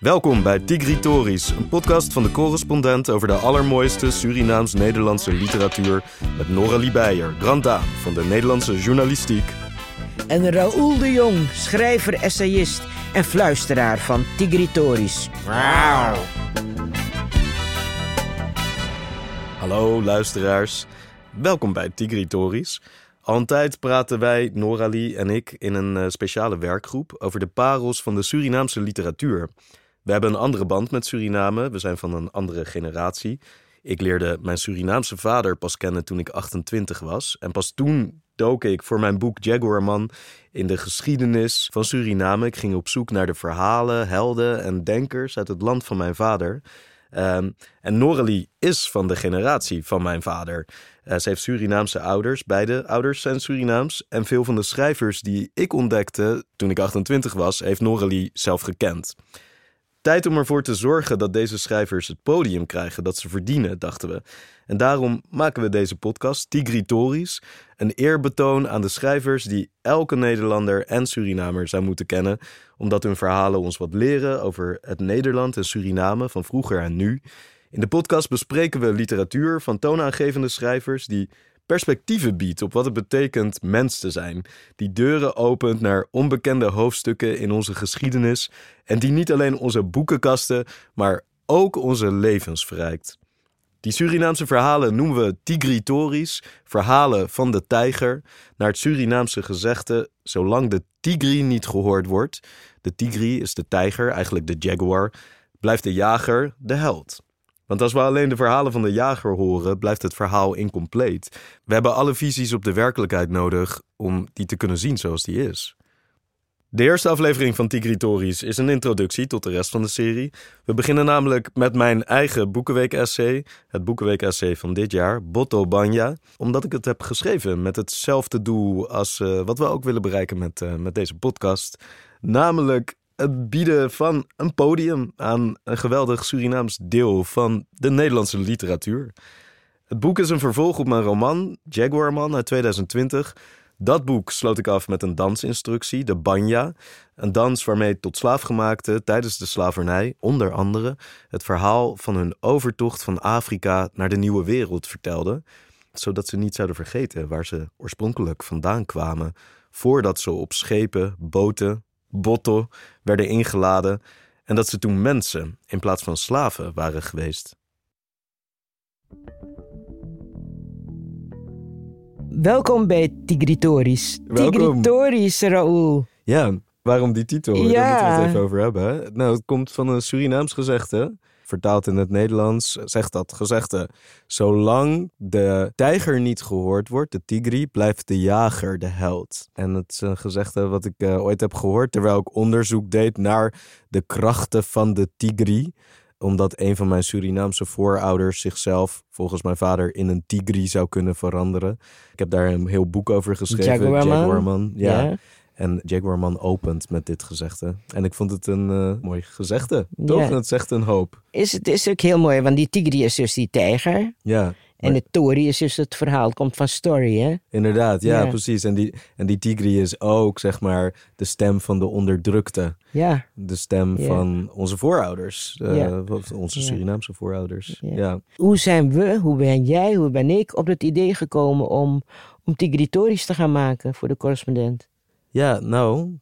Welkom bij Tigritoris, een podcast van de correspondent over de allermooiste Surinaams-Nederlandse literatuur met Noralie Beijer, Grand Dame van de Nederlandse journalistiek. En Raoul de Jong, schrijver, essayist en fluisteraar van Tigritoris. Hallo luisteraars, welkom bij Tigritoris. Al een tijd praten wij, Noralie en ik, in een eh, speciale werkgroep over de parels van de Surinaamse literatuur. We hebben een andere band met Suriname, we zijn van een andere generatie. Ik leerde mijn Surinaamse vader pas kennen toen ik 28 was. En pas toen dook ik voor mijn boek Jaguarman in de geschiedenis van Suriname. Ik ging op zoek naar de verhalen, helden en denkers uit het land van mijn vader. Um, en Noralie is van de generatie van mijn vader. Uh, ze heeft Surinaamse ouders, beide ouders zijn Surinaams. En veel van de schrijvers die ik ontdekte toen ik 28 was, heeft Noralie zelf gekend. Tijd om ervoor te zorgen dat deze schrijvers het podium krijgen dat ze verdienen, dachten we. En daarom maken we deze podcast, Tigritoris, een eerbetoon aan de schrijvers die elke Nederlander en Surinamer zou moeten kennen, omdat hun verhalen ons wat leren over het Nederland en Suriname van vroeger en nu. In de podcast bespreken we literatuur van toonaangevende schrijvers die perspectieven biedt op wat het betekent mens te zijn, die deuren opent naar onbekende hoofdstukken in onze geschiedenis en die niet alleen onze boekenkasten, maar ook onze levens verrijkt. Die Surinaamse verhalen noemen we tigritories, verhalen van de tijger, naar het Surinaamse gezegde: zolang de tigri niet gehoord wordt, de tigri is de tijger, eigenlijk de jaguar, blijft de jager de held. Want als we alleen de verhalen van de jager horen, blijft het verhaal incompleet. We hebben alle visies op de werkelijkheid nodig om die te kunnen zien zoals die is. De eerste aflevering van Tigritories is een introductie tot de rest van de serie. We beginnen namelijk met mijn eigen Boekenweek-essay, het Boekenweek-essay van dit jaar, Botto Banja, omdat ik het heb geschreven met hetzelfde doel als uh, wat we ook willen bereiken met, uh, met deze podcast. Namelijk het bieden van een podium aan een geweldig Surinaams deel van de Nederlandse literatuur. Het boek is een vervolg op mijn roman Jaguarman uit 2020. Dat boek sloot ik af met een dansinstructie, de banja. Een dans waarmee tot slaafgemaakten tijdens de slavernij, onder andere, het verhaal van hun overtocht van Afrika naar de nieuwe wereld vertelden. Zodat ze niet zouden vergeten waar ze oorspronkelijk vandaan kwamen, voordat ze op schepen, boten botten werden ingeladen en dat ze toen mensen in plaats van slaven waren geweest. Welkom bij Tigritoris. Welkom. Tigritoris, Raoul. Ja, waarom die titel? Ja. Daar moeten we het even over hebben. Nou, het komt van een Surinaams gezegde vertaald in het Nederlands, zegt dat gezegde. Zolang de tijger niet gehoord wordt, de tigri, blijft de jager de held. En het is een gezegde wat ik uh, ooit heb gehoord terwijl ik onderzoek deed naar de krachten van de tigri omdat een van mijn Surinaamse voorouders zichzelf, volgens mijn vader, in een tigri zou kunnen veranderen. Ik heb daar een heel boek over geschreven. Jaguarman. Ja. ja. En Jaguarman opent met dit gezegde. En ik vond het een uh, mooi gezegde. Toch? Ja. Het zegt een hoop. Is, het is ook heel mooi, want die tigri is dus die tijger. Ja. En de Tori is dus het verhaal, komt van story, hè? Inderdaad, ja, precies. En die, en die tigri is ook, zeg maar, de stem van de onderdrukte. Ja. De stem van onze voorouders. Uh, onze Surinaamse voorouders. Ja. Hoe zijn we, hoe ben jij, hoe ben ik op het idee gekomen om, om tigritories te gaan maken voor de correspondent? Ja, nou.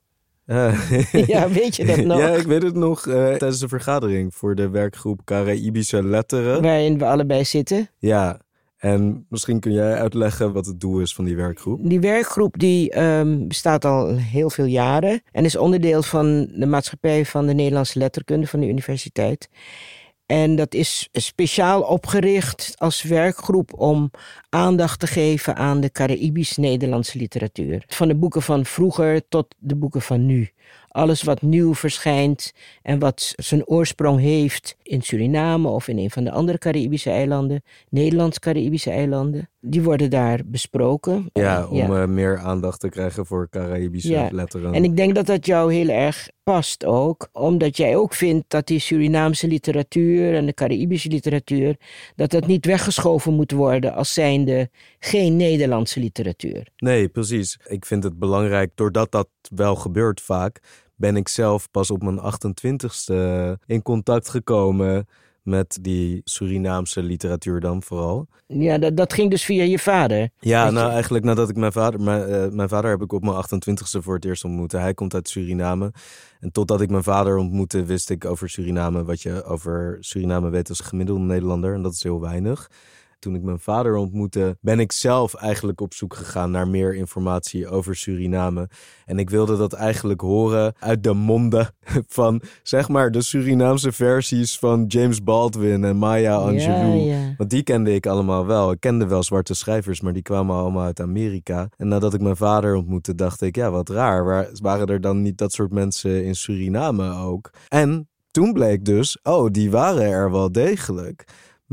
Uh, ja, weet je dat nog? ja, ik weet het nog uh, tijdens de vergadering voor de werkgroep Caraïbische Letteren. Waarin we allebei zitten. Ja, en misschien kun jij uitleggen wat het doel is van die werkgroep? Die werkgroep die um, bestaat al heel veel jaren en is onderdeel van de maatschappij van de Nederlandse letterkunde van de universiteit. En dat is speciaal opgericht als werkgroep om aandacht te geven aan de Caribisch-Nederlandse literatuur. Van de boeken van vroeger tot de boeken van nu. Alles wat nieuw verschijnt en wat zijn oorsprong heeft in Suriname of in een van de andere Caribische eilanden, Nederlands-Caribische eilanden, die worden daar besproken. Ja, om ja. Eh, meer aandacht te krijgen voor Caribische ja. letteren. En ik denk dat dat jou heel erg past ook, omdat jij ook vindt dat die Surinaamse literatuur en de Caribische literatuur, dat dat niet weggeschoven moet worden als zijnde geen Nederlandse literatuur. Nee, precies. Ik vind het belangrijk, doordat dat wel gebeurt vaak, ben ik zelf pas op mijn 28ste in contact gekomen met die Surinaamse literatuur dan vooral. Ja, dat, dat ging dus via je vader. Ja, nou je- eigenlijk nadat ik mijn vader... Mijn, eh, mijn vader heb ik op mijn 28ste voor het eerst ontmoet. Hij komt uit Suriname. En totdat ik mijn vader ontmoette, wist ik over Suriname... wat je over Suriname weet als gemiddelde Nederlander. En dat is heel weinig. Toen ik mijn vader ontmoette, ben ik zelf eigenlijk op zoek gegaan naar meer informatie over Suriname. En ik wilde dat eigenlijk horen uit de monden van, zeg maar, de Surinaamse versies van James Baldwin en Maya Angelou. Ja, ja. Want die kende ik allemaal wel. Ik kende wel zwarte schrijvers, maar die kwamen allemaal uit Amerika. En nadat ik mijn vader ontmoette, dacht ik, ja, wat raar. Waar, waren er dan niet dat soort mensen in Suriname ook? En toen bleek dus, oh, die waren er wel degelijk.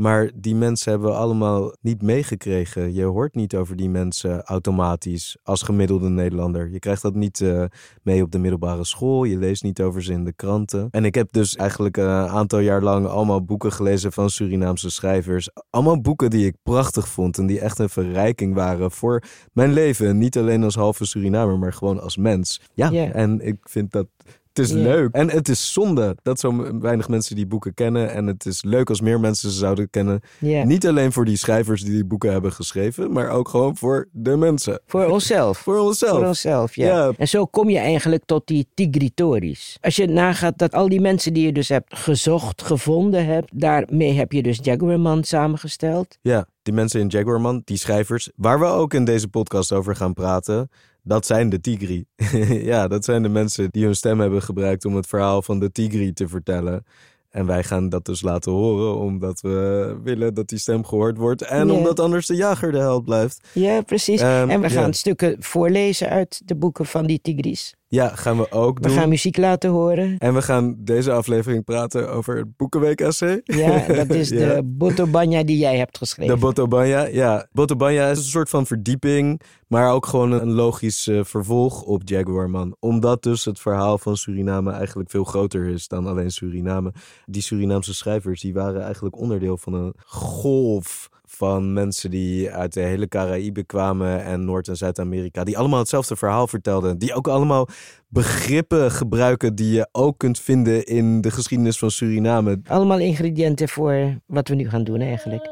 Maar die mensen hebben we allemaal niet meegekregen. Je hoort niet over die mensen automatisch als gemiddelde Nederlander. Je krijgt dat niet eh, mee op de middelbare school. Je leest niet over ze in de kranten. En ik heb dus eigenlijk een aantal jaar lang allemaal boeken gelezen van Surinaamse schrijvers. Allemaal boeken die ik prachtig vond en die echt een verrijking waren voor mijn leven. Niet alleen als halve Surinamer, maar gewoon als mens. Ja, Ja. en ik vind dat. Het is leuk. En het is zonde dat zo weinig mensen die boeken kennen. En het is leuk als meer mensen ze zouden kennen. Niet alleen voor die schrijvers die die boeken hebben geschreven, maar ook gewoon voor de mensen. Voor onszelf. Voor onszelf. Voor onszelf, ja. Ja. En zo kom je eigenlijk tot die tigritories. Als je nagaat dat al die mensen die je dus hebt gezocht, gevonden hebt, daarmee heb je dus Jaguarman samengesteld. Ja, die mensen in Jaguarman, die schrijvers, waar we ook in deze podcast over gaan praten, dat zijn de Tigri. ja, dat zijn de mensen die hun stem hebben gebruikt om het verhaal van de Tigri te vertellen. En wij gaan dat dus laten horen, omdat we willen dat die stem gehoord wordt. En omdat anders de jager de held blijft. Ja, precies. Ehm, en we gaan stukken voorlezen uit de boeken van die tigris. Ja, gaan we ook We doen. gaan muziek laten horen. En we gaan deze aflevering praten over het Boekenweek-essay. Ja, dat is Ja. de Botobanya die jij hebt geschreven. De Botobanya, ja. Botobanya is een soort van verdieping, maar ook gewoon een logisch eh, vervolg op Jaguarman. Omdat dus het verhaal van Suriname eigenlijk veel groter is dan alleen Suriname. Die Surinaamse schrijvers, die waren eigenlijk onderdeel van een golf van mensen die uit de hele Caraïbe kwamen en Noord- en Zuid-Amerika. Die allemaal hetzelfde verhaal vertelden. Die ook allemaal begrippen gebruiken die je ook kunt vinden in de geschiedenis van Suriname. Allemaal ingrediënten voor wat we nu gaan doen eigenlijk.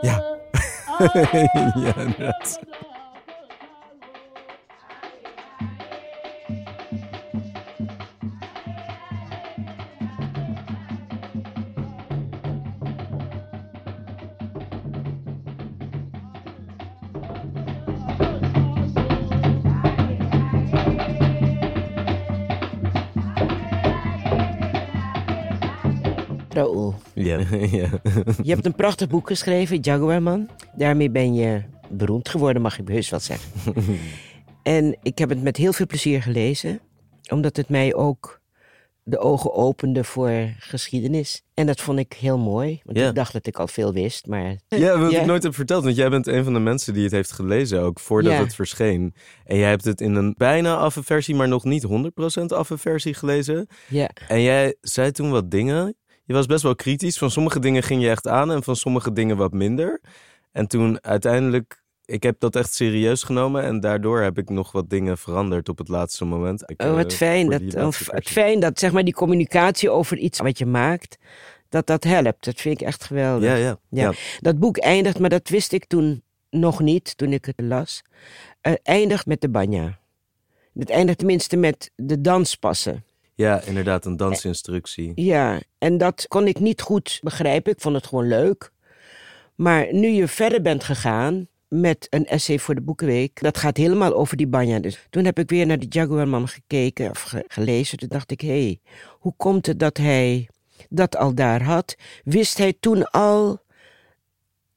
Ja. ja, inderdaad. Raoul, Ja, ja. je hebt een prachtig boek geschreven, Jaguarman. Daarmee ben je beroemd geworden, mag ik heus wel zeggen. en ik heb het met heel veel plezier gelezen, omdat het mij ook de ogen opende voor geschiedenis. En dat vond ik heel mooi, want Ja. ik dacht dat ik al veel wist, maar... Ja, wat Ja. ik nooit heb verteld, want jij bent een van de mensen die het heeft gelezen ook voordat Ja. het verscheen. En jij hebt het in een bijna affe versie, maar nog niet 100% affe versie gelezen. Ja, En jij zei toen wat dingen. Je was best wel kritisch. Van sommige dingen ging je echt aan en van sommige dingen wat minder. En toen uiteindelijk, ik heb dat echt serieus genomen en daardoor heb ik nog wat dingen veranderd op het laatste moment. Ik, oh, eh, wat fijn. voor Dat, die oh, het fijn dat zeg maar, die communicatie over iets wat je maakt, dat dat helpt. Dat vind ik echt geweldig. Ja, ja, Ja. ja. Dat boek eindigt, maar dat wist ik toen nog niet, toen ik het las. eh, eindigt met de banja. Het eindigt tenminste met de danspassen. Ja, inderdaad, een dansinstructie. Ja, en dat kon ik niet goed begrijpen. Ik vond het gewoon leuk. Maar nu je verder bent gegaan met een essay voor de Boekenweek, dat gaat helemaal over die banja. Dus toen heb ik weer naar die Jaguarman gekeken of ge- gelezen. Toen dacht ik, hé, hey, hoe komt het dat hij dat al daar had? Wist hij toen al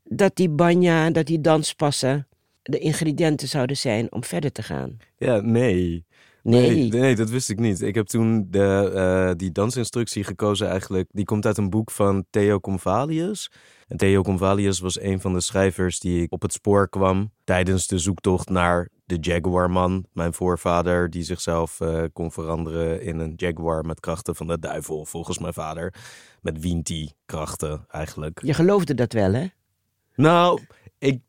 dat die banja, dat die danspassen de ingrediënten zouden zijn om verder te gaan? Ja, nee. Nee. nee, dat wist ik niet. Ik heb toen de, eh, die dansinstructie gekozen eigenlijk. Die komt uit een boek van Theo Convalius. En Theo Convalius was een van de schrijvers die op het spoor kwam tijdens de zoektocht naar de Jaguarman. Mijn voorvader die zichzelf eh, kon veranderen in een Jaguar met krachten van de duivel, volgens mijn vader. Met Winti krachten eigenlijk. Je geloofde dat wel, hè? Nou, ik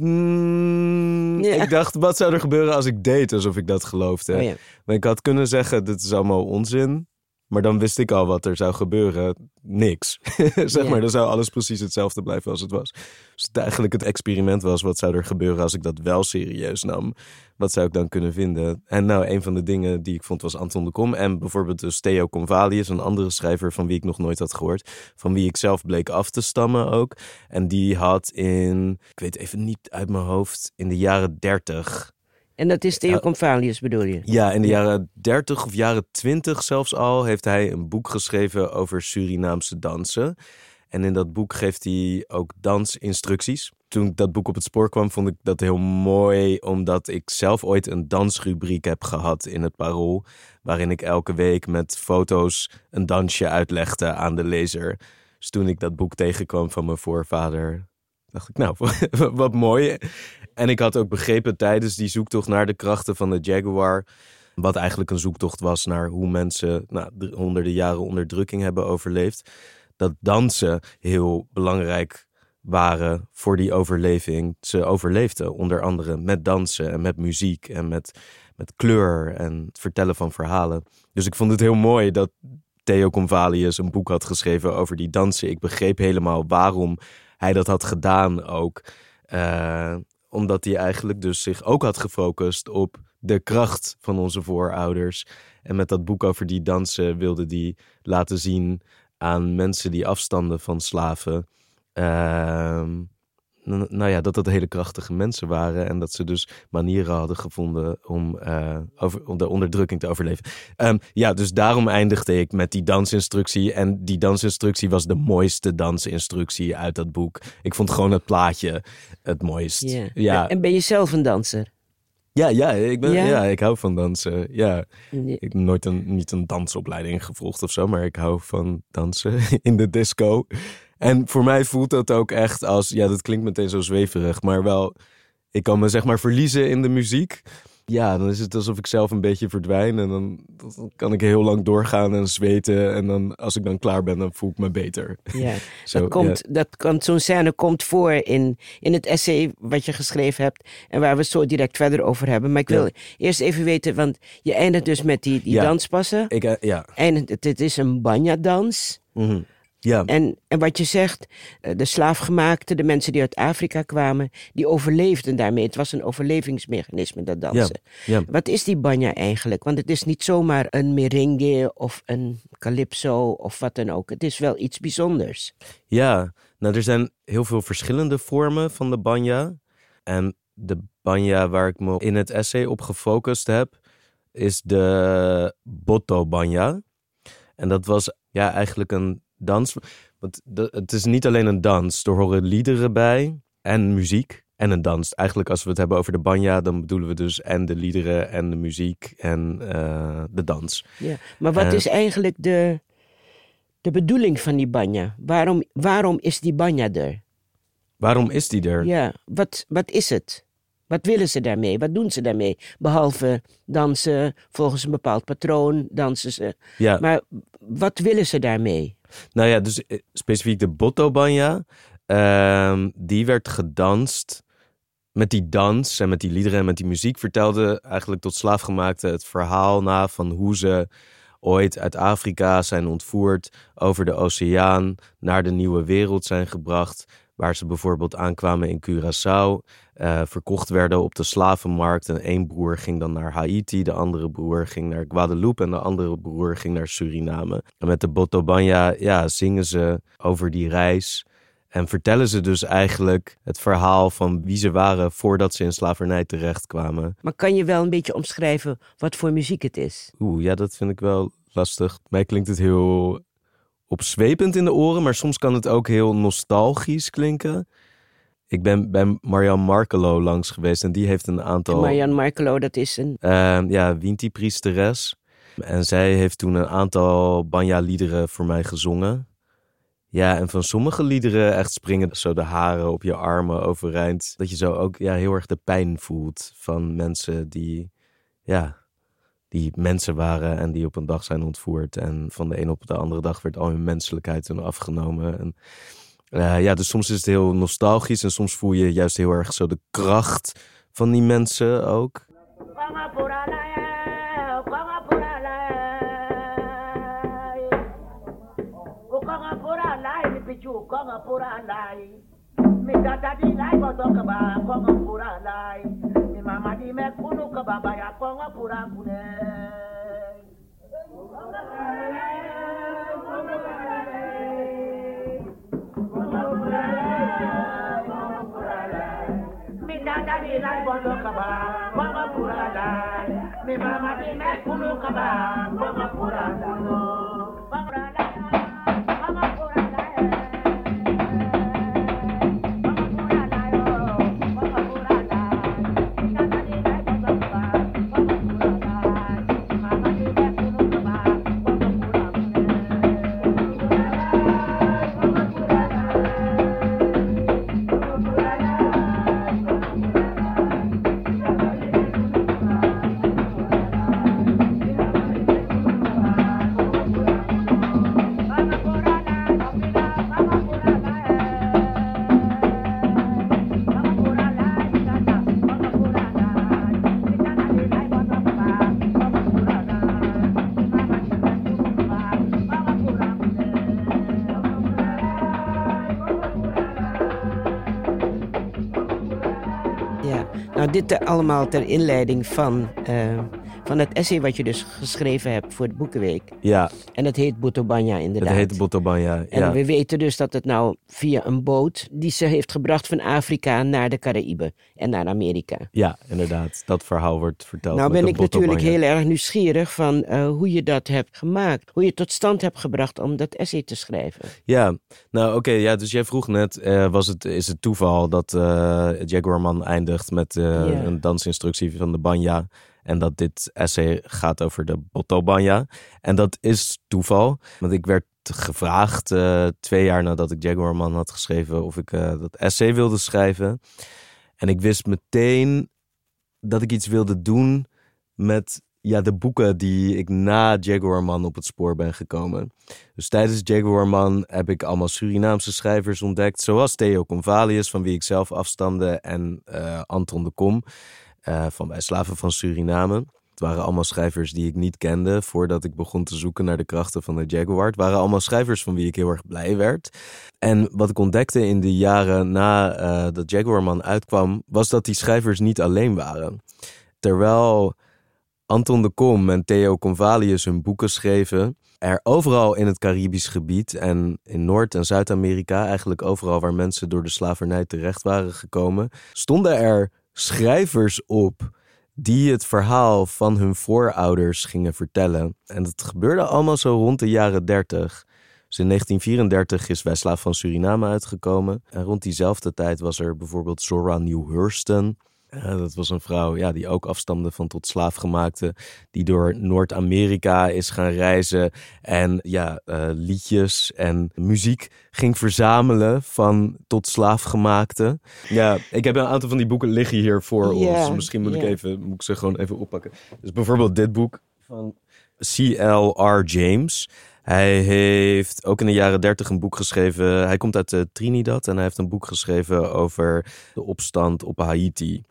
Mm, Ja. Ik dacht, wat zou er gebeuren als ik deed alsof ik dat geloofde? Oh ja. Maar ik had kunnen zeggen, dit is allemaal onzin. Maar dan wist ik al wat er zou gebeuren. Niks. zeg Ja. maar, dan zou alles precies hetzelfde blijven als het was. Dus het eigenlijk het experiment was, wat zou er gebeuren als ik dat wel serieus nam? Wat zou ik dan kunnen vinden? En nou, een van de dingen die ik vond was Anton de Kom. En bijvoorbeeld dus Theo Convalius, een andere schrijver van wie ik nog nooit had gehoord. Van wie ik zelf bleek af te stammen ook. En die had in, ik weet even niet uit mijn hoofd, in de jaren dertig En dat is Theo. Convalius bedoel je? ja, in de jaren 30 of jaren 20 zelfs al heeft hij een boek geschreven over Surinaamse dansen. En in dat boek geeft hij ook dansinstructies. Toen ik dat boek op het spoor kwam, vond ik dat heel mooi, omdat ik zelf ooit een dansrubriek heb gehad in het Parool. Waarin ik elke week met foto's een dansje uitlegde aan de lezer. Dus toen ik dat boek tegenkwam van mijn voorvader, dacht ik, nou, wat mooi. En ik had ook begrepen tijdens die zoektocht naar de krachten van de Jaguar. Wat eigenlijk een zoektocht was naar hoe mensen nou, de honderden jaren onderdrukking hebben overleefd. Dat dansen heel belangrijk waren voor die overleving. Ze overleefden onder andere met dansen en met muziek en met, met kleur en het vertellen van verhalen. Dus ik vond het heel mooi dat Theo Convalius een boek had geschreven over die dansen. Ik begreep helemaal waarom hij dat had gedaan ook. Eh, omdat hij eigenlijk dus zich ook had gefocust op de kracht van onze voorouders. En met dat boek over die dansen wilde hij laten zien aan mensen die afstanden van slaven. ehm, nou ja, dat dat hele krachtige mensen waren. En dat ze dus manieren hadden gevonden om, eh, over, om de onderdrukking te overleven. Ehm, ja, dus daarom eindigde ik met die dansinstructie. En die dansinstructie was de mooiste dansinstructie uit dat boek. Ik vond gewoon het plaatje het mooist. Ja. en ben je zelf een danser? Ja, ja, ik, ben, Ja? ja? ik hou van dansen. Ja. Ja. Ik heb nooit een, niet een dansopleiding gevolgd of zo, maar ik hou van dansen in de disco. En voor mij voelt dat ook echt als, ja, dat klinkt meteen zo zweverig, maar wel, ik kan me zeg maar verliezen in de muziek. Ja, dan is het alsof ik zelf een beetje verdwijn en dan, dan kan ik heel lang doorgaan en zweten. En dan, als ik dan klaar ben, dan voel ik me beter. Ja. Zo, dat komt, dat komt, zo'n scène komt voor in, in het essay wat je geschreven hebt en waar we het zo direct verder over hebben. Maar ik wil Ja. eerst even weten, want je eindigt dus met die, die Ja. danspassen. Ik, eh, ja. En het, het is een banya-dans. Mhm. Ja. En, en wat je zegt, eh, de slaafgemaakten, de mensen die uit Afrika kwamen, die overleefden daarmee. Het was een overlevingsmechanisme, dat dansen. ja. Wat is die banya eigenlijk? Want het is niet zomaar een merengue of een calypso of wat dan ook. Het is wel iets bijzonders. Ja, nou er zijn heel veel verschillende vormen van de banja. En de banja waar ik me in het essay op gefocust heb, is de Botto banja. En dat was ja eigenlijk een dans. Want de- het is niet alleen een dans, er horen liederen bij en muziek en een dans. Eigenlijk als we het hebben over de banja, dan bedoelen we dus en de liederen en de muziek en eh, de dans. Ja. Maar wat Eh. is eigenlijk de, de bedoeling van die banya? Waarom, waarom is die banya er? Waarom is die er? Ja, wat, wat is het? Wat willen ze daarmee? Wat doen ze daarmee? Behalve dansen volgens een bepaald patroon, dansen ze. Ja. Maar wat willen ze daarmee? Nou ja, dus eh, specifiek de Botto Banja. ehm, die werd gedanst. Met die dans en met die liederen en met die muziek vertelde eigenlijk tot slaafgemaakte het verhaal na van hoe ze ooit uit Afrika zijn ontvoerd, over de oceaan naar de nieuwe wereld zijn gebracht. Waar ze bijvoorbeeld aankwamen in Curaçao, eh, verkocht werden op de slavenmarkt. En één broer ging dan naar Haiti, de andere broer ging naar Guadeloupe en de andere broer ging naar Suriname. En met de Botobanya ja, zingen ze over die reis. En vertellen ze dus eigenlijk het verhaal van wie ze waren voordat ze in slavernij terechtkwamen. Maar kan je wel een beetje omschrijven wat voor muziek het is? Oeh, ja, dat vind ik wel lastig. Mij klinkt het heel opzwepend in de oren, maar soms kan het ook heel nostalgisch klinken. Ik ben bij Marianne Markelo langs geweest en die heeft een aantal... Marianne Markelo, dat is een... Ehm, ja, Winti-priesteres. En zij heeft toen een aantal Banja-liederen voor mij gezongen. Ja, en van sommige liederen echt springen zo de haren op je armen overeind. Dat je zo ook ja, heel erg de pijn voelt van mensen die, ja, die mensen waren en die op een dag zijn ontvoerd. En van de een op de andere dag werd al hun menselijkheid hun afgenomen. En Uh, ja, dus soms is het heel nostalgisch en soms voel je juist heel erg zo de kracht van die mensen ook. mi tata di lai goto ka ba ko pura lai. Mi mama di me kunu ka baba ya ko ngo pura kune. Mi di ba pura mi mama di me kunu ka ba ko pura kunu dit allemaal ter inleiding van, eh, van het essay wat je dus geschreven hebt voor de Boekenweek. Ja, En dat heet Botobanya inderdaad. het heet Botobanya. En Ja. we weten dus dat het nou via een boot die ze heeft gebracht van Afrika naar de Caraïben en naar Amerika. ja, inderdaad. Dat verhaal wordt verteld. Nou ben ik natuurlijk heel erg nieuwsgierig van eh, hoe je dat hebt gemaakt. Hoe je het tot stand hebt gebracht om dat essay te schrijven. Ja, nou oké, ja, dus jij vroeg net, eh, was het, is het toeval dat eh Jaguarman eindigt met Ja. een dansinstructie van de Banya en dat dit essay gaat over de Botobanya. En dat is toeval, want ik werd gevraagd eh, twee jaar nadat ik Jaguarman had geschreven of ik eh, dat essay wilde schrijven. En ik wist meteen dat ik iets wilde doen met ja, de boeken die ik na Jaguarman op het spoor ben gekomen. Dus tijdens Jaguarman heb ik allemaal Surinaamse schrijvers ontdekt. Zoals Theo Convalius, van wie ik zelf afstamde. En eh, Anton de Kom, eh, van Bij Slaven van Suriname. Het waren allemaal schrijvers die ik niet kende voordat ik begon te zoeken naar de krachten van de Jaguar. Het waren allemaal schrijvers van wie ik heel erg blij werd. En wat ik ontdekte in de jaren na eh, dat Jaguarman uitkwam, was dat die schrijvers niet alleen waren. Terwijl Anton de Kom en Theo Convalius hun boeken schreven, er overal in het Caribisch gebied en in Noord- en Zuid-Amerika, eigenlijk overal waar mensen door de slavernij terecht waren gekomen, stonden er schrijvers op die het verhaal van hun voorouders gingen vertellen. En dat gebeurde allemaal zo rond de jaren 30. Dus in 1934 is Wij Slaaf van Suriname uitgekomen. En rond diezelfde tijd was er bijvoorbeeld Zora Neale Hurston. Eh, dat was een vrouw ja, die ook afstamde van tot slaafgemaakte. Die door Noord-Amerika is gaan reizen. En ja, eh, liedjes en muziek ging verzamelen van tot slaafgemaakte. Ja, ik heb een aantal van die boeken liggen hier voor ons. Misschien moet ik, even, moet ik ze gewoon even oppakken. Dus bijvoorbeeld dit boek van C.L.R. James. Hij heeft ook in de jaren dertig een boek geschreven. Hij komt uit eh, Trinidad en hij heeft een boek geschreven over de opstand op Haiti.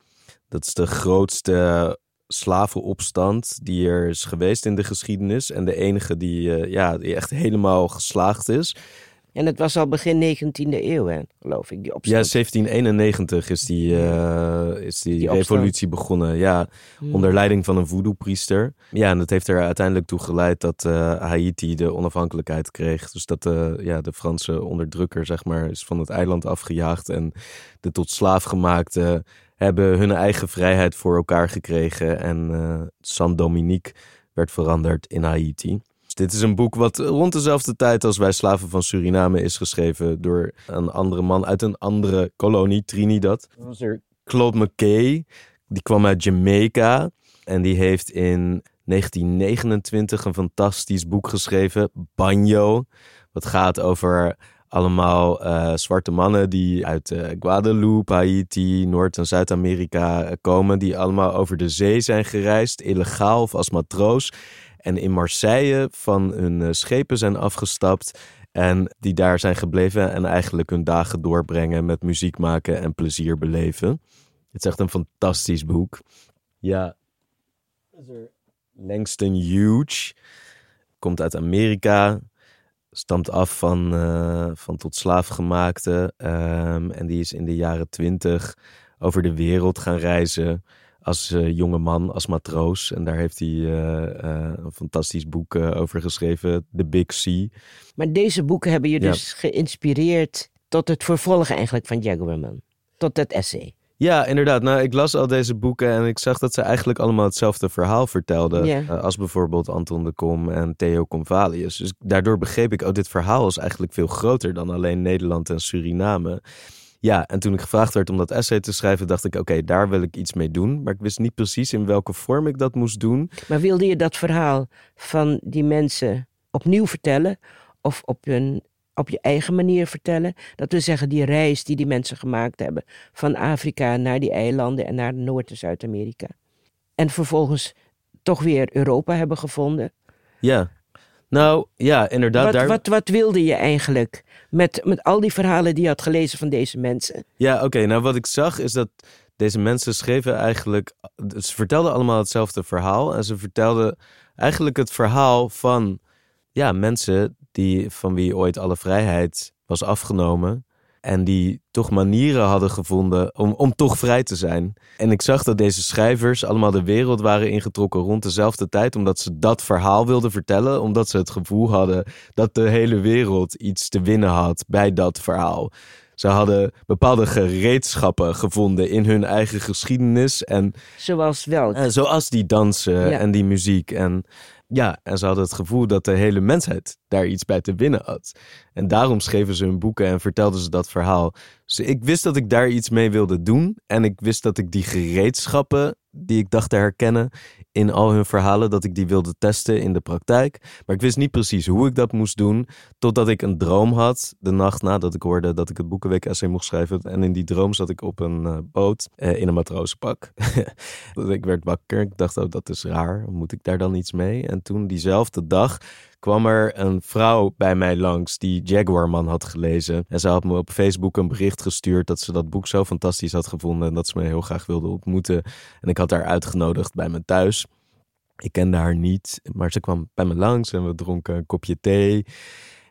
Dat is de grootste slavenopstand die er is geweest in de geschiedenis. En de enige die, eh, ja, die echt helemaal geslaagd is. En het was al begin 19e eeuw, hè, geloof ik, die Ja, opstand. 1791 is die, eh, is die, revolutie begonnen. Ja, Hmm. onder leiding van een voodoo-priester. Ja, en dat heeft er uiteindelijk toe geleid dat eh, Haiti de onafhankelijkheid kreeg. Dus dat eh, ja, de Franse onderdrukker, zeg maar, is van het eiland afgejaagd. En de tot slaafgemaakten hebben hun eigen vrijheid voor elkaar gekregen. En eh Saint-Dominique werd veranderd in Haiti. Dus dit is een boek wat rond dezelfde tijd als Wij Slaven van Suriname is geschreven door een andere man uit een andere kolonie, Trinidad. Claude McKay. Die kwam uit Jamaica en die heeft in 1929 een fantastisch boek geschreven, Banjo. Wat gaat over allemaal eh, zwarte mannen die uit eh, Guadeloupe, Haiti, Noord- en Zuid-Amerika eh, komen. Die allemaal over de zee zijn gereisd, illegaal of als matroos. En in Marseille van hun schepen zijn afgestapt. En die daar zijn gebleven en eigenlijk hun dagen doorbrengen met muziek maken en plezier beleven. Het is echt een fantastisch boek. Ja, Langston Huge komt uit Amerika stamt af van, uh, van tot slaafgemaakte. Um, en die is in de jaren twintig over de wereld gaan reizen als uh, jonge man, als matroos. En daar heeft hij uh, een fantastisch boek over geschreven, The Big Sea. Maar deze boeken hebben je dus geïnspireerd tot het vervolg eigenlijk van Jaguarman. Tot het essay. Ja, inderdaad. Nou, ik las al deze boeken en ik zag dat ze eigenlijk allemaal hetzelfde verhaal vertelden. Uh, als bijvoorbeeld Anton de Kom en Theo Convalius. Dus daardoor begreep ik, oh, dit verhaal is eigenlijk veel groter dan alleen Nederland en Suriname. Ja, en toen ik gevraagd werd om dat essay te schrijven, dacht ik, oké, daar wil ik iets mee doen. Maar ik wist niet precies in welke vorm ik dat moest doen. Maar wilde je dat verhaal van die mensen opnieuw vertellen? Of op een op je eigen manier vertellen. Dat we zeggen, die reis die die mensen gemaakt hebben van Afrika naar die eilanden en naar Noord- en Zuid-Amerika. En vervolgens toch weer Europa hebben gevonden. Ja, nou ja, inderdaad. Wat, daar... wat, wat wilde je eigenlijk met, met al die verhalen die je had gelezen van deze mensen? Ja, oké. Nou, wat ik zag is dat deze mensen schreven eigenlijk. Ze vertelden allemaal hetzelfde verhaal. En ze vertelden eigenlijk het verhaal van ja, mensen die, van wie ooit alle vrijheid was afgenomen. En die toch manieren hadden gevonden om, om toch vrij te zijn. En ik zag dat deze schrijvers allemaal de wereld waren ingetrokken rond dezelfde tijd. Omdat ze dat verhaal wilden vertellen. Omdat ze het gevoel hadden dat de hele wereld iets te winnen had bij dat verhaal. Ze hadden bepaalde gereedschappen gevonden in hun eigen geschiedenis. En, zoals wel. Zoals die dansen en die muziek. En ja, en ze hadden het gevoel dat de hele mensheid daar iets bij te winnen had. En daarom schreven ze hun boeken en vertelden ze dat verhaal. Ik wist dat ik daar iets mee wilde doen. En ik wist dat ik die gereedschappen die ik dacht te herkennen in al hun verhalen, dat ik die wilde testen in de praktijk. Maar ik wist niet precies hoe ik dat moest doen, totdat ik een droom had de nacht nadat ik hoorde dat ik het Boekenweek essay mocht schrijven. En in die droom zat ik op een uh, boot uh, in een matrozenpak. ik werd wakker, ik dacht, oh dat is raar, moet ik daar dan iets mee? En toen diezelfde dag kwam er een vrouw bij mij langs die Jaguarman had gelezen. En ze had me op Facebook een bericht gestuurd dat ze dat boek zo fantastisch had gevonden en dat ze me heel graag wilde ontmoeten. En ik had haar uitgenodigd bij me thuis. Ik kende haar niet, maar ze kwam bij me langs en we dronken een kopje thee.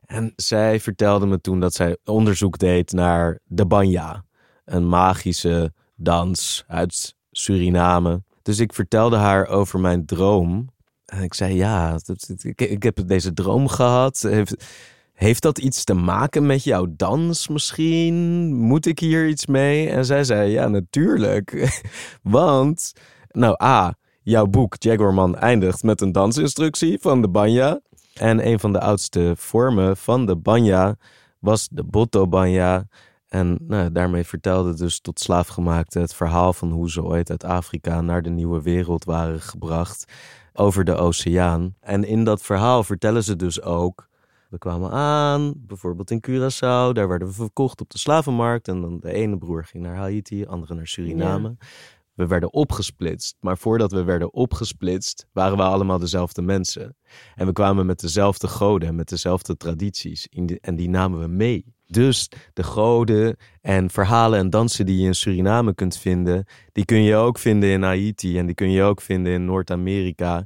En zij vertelde me toen dat zij onderzoek deed naar de banya, een magische dans uit Suriname. Dus ik vertelde haar over mijn droom en ik zei, ja, ik, heb deze droom gehad. Heeft, heeft dat iets te maken met jouw dans misschien? Moet ik hier iets mee? En zij zei, ja, natuurlijk. Want, nou, A, jouw boek Jaguarman eindigt met een dansinstructie van de banya. En een van de oudste vormen van de banya was de botto banya. En nou, daarmee vertelde dus tot slaafgemaakte het verhaal van hoe ze ooit uit Afrika naar de nieuwe wereld waren gebracht over de oceaan. En in dat verhaal vertellen ze dus ook. We kwamen aan, bijvoorbeeld in Curaçao. Daar werden we verkocht op de slavenmarkt. En dan de ene broer ging naar Haiti, de andere naar Suriname. We werden opgesplitst. Maar voordat we werden opgesplitst, waren we allemaal dezelfde mensen. En we kwamen met dezelfde goden en met dezelfde tradities. en die namen we mee. Dus de goden en verhalen en dansen die je in Suriname kunt vinden, die kun je ook vinden in Haiti en die kun je ook vinden in Noord-Amerika.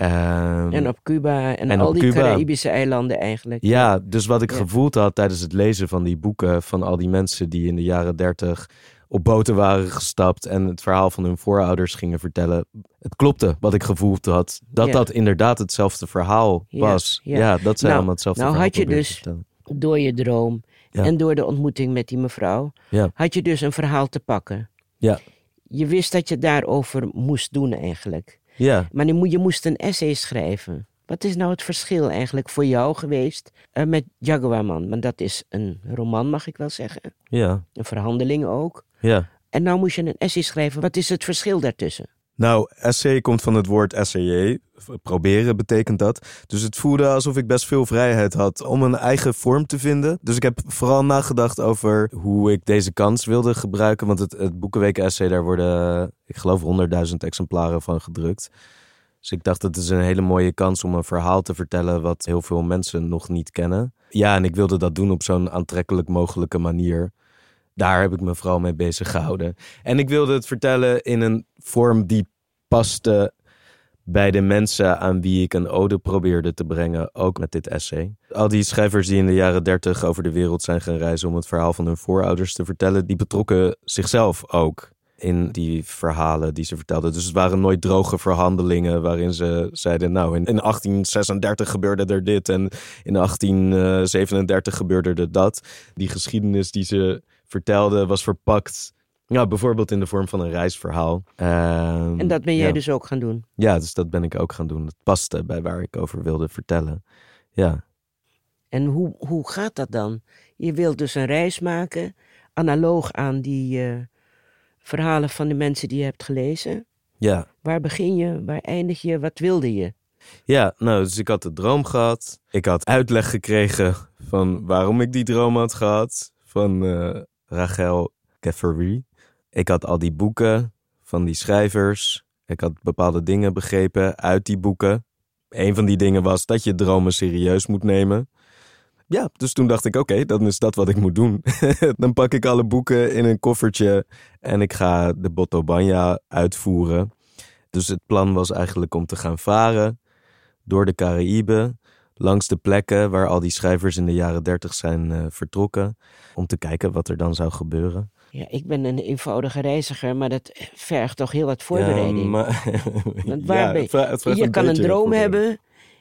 Um, en op Cuba en, al die. Caribische eilanden eigenlijk. Ja, dus wat ik gevoeld had tijdens het lezen van die boeken van al die mensen die in de jaren dertig op boten waren gestapt en het verhaal van hun voorouders gingen vertellen. Het klopte wat ik gevoeld had. Dat dat inderdaad hetzelfde verhaal was. Ja, dat zijn nou, allemaal hetzelfde nou verhaal. Nou had je dus door je droom en door de ontmoeting met die mevrouw ja. had je dus een verhaal te pakken. Ja. Je wist dat je daarover moest doen eigenlijk. Ja. Maar je moest een essay schrijven. Wat is nou het verschil eigenlijk voor jou geweest uh, met Jaguarman? Want dat is een roman, mag ik wel zeggen. Ja. Een verhandeling ook. Ja. En nou moest je een essay schrijven. Wat is het verschil daartussen? Nou, essay komt van het woord essayer. Proberen betekent dat. Dus het voelde alsof ik best veel vrijheid had om een eigen vorm te vinden. Dus ik heb vooral nagedacht over hoe ik deze kans wilde gebruiken. Want het, het Boekenweek essay, daar worden, ik geloof, 100.000 exemplaren van gedrukt. Dus ik dacht, het is een hele mooie kans om een verhaal te vertellen wat heel veel mensen nog niet kennen. Ja, en ik wilde dat doen op zo'n aantrekkelijk mogelijke manier. Daar heb ik me vooral mee bezig gehouden. En ik wilde het vertellen in een vorm die paste bij de mensen aan wie ik een ode probeerde te brengen, ook met dit essay. Al die schrijvers die in de jaren dertig over de wereld zijn gaan reizen om het verhaal van hun voorouders te vertellen, die betrokken zichzelf ook in die verhalen die ze vertelden. Dus het waren nooit droge verhandelingen waarin ze zeiden: Nou, in, in 1836 gebeurde er dit en in 1837 gebeurde er dat. Die geschiedenis die ze vertelden was verpakt. Ja, bijvoorbeeld in de vorm van een reisverhaal. Ehm, En dat ben jij ja. dus ook gaan doen. Ja, dus dat ben ik ook gaan doen. Dat paste bij waar ik over wilde vertellen. Ja, En hoe, hoe gaat dat dan? Je wilt dus een reis maken, analoog aan die eh, verhalen van de mensen die je hebt gelezen. ja. Waar begin je? Waar eindig je? Wat wilde je? Ja, nou, dus ik had de droom gehad. Ik had uitleg gekregen van waarom ik die droom had gehad. Van eh, Rachel Kefery. Ik had al die boeken van die schrijvers. Ik had bepaalde dingen begrepen uit die boeken. Een van die dingen was dat je dromen serieus moet nemen. Ja, dus toen dacht ik, oké, dan is dat wat ik moet doen. dan pak ik alle boeken in een koffertje en ik ga de Botobanya uitvoeren. Dus het plan was eigenlijk om te gaan varen door de Caraïben, langs de plekken waar al die schrijvers in de jaren dertig zijn eh, vertrokken, om te kijken wat er dan zou gebeuren. Ja, ik ben een eenvoudige reiziger, maar dat vergt toch heel wat voorbereiding. Ja, maar, Want waar ja, ben- het vra- het vraagt je kan een droom hebben.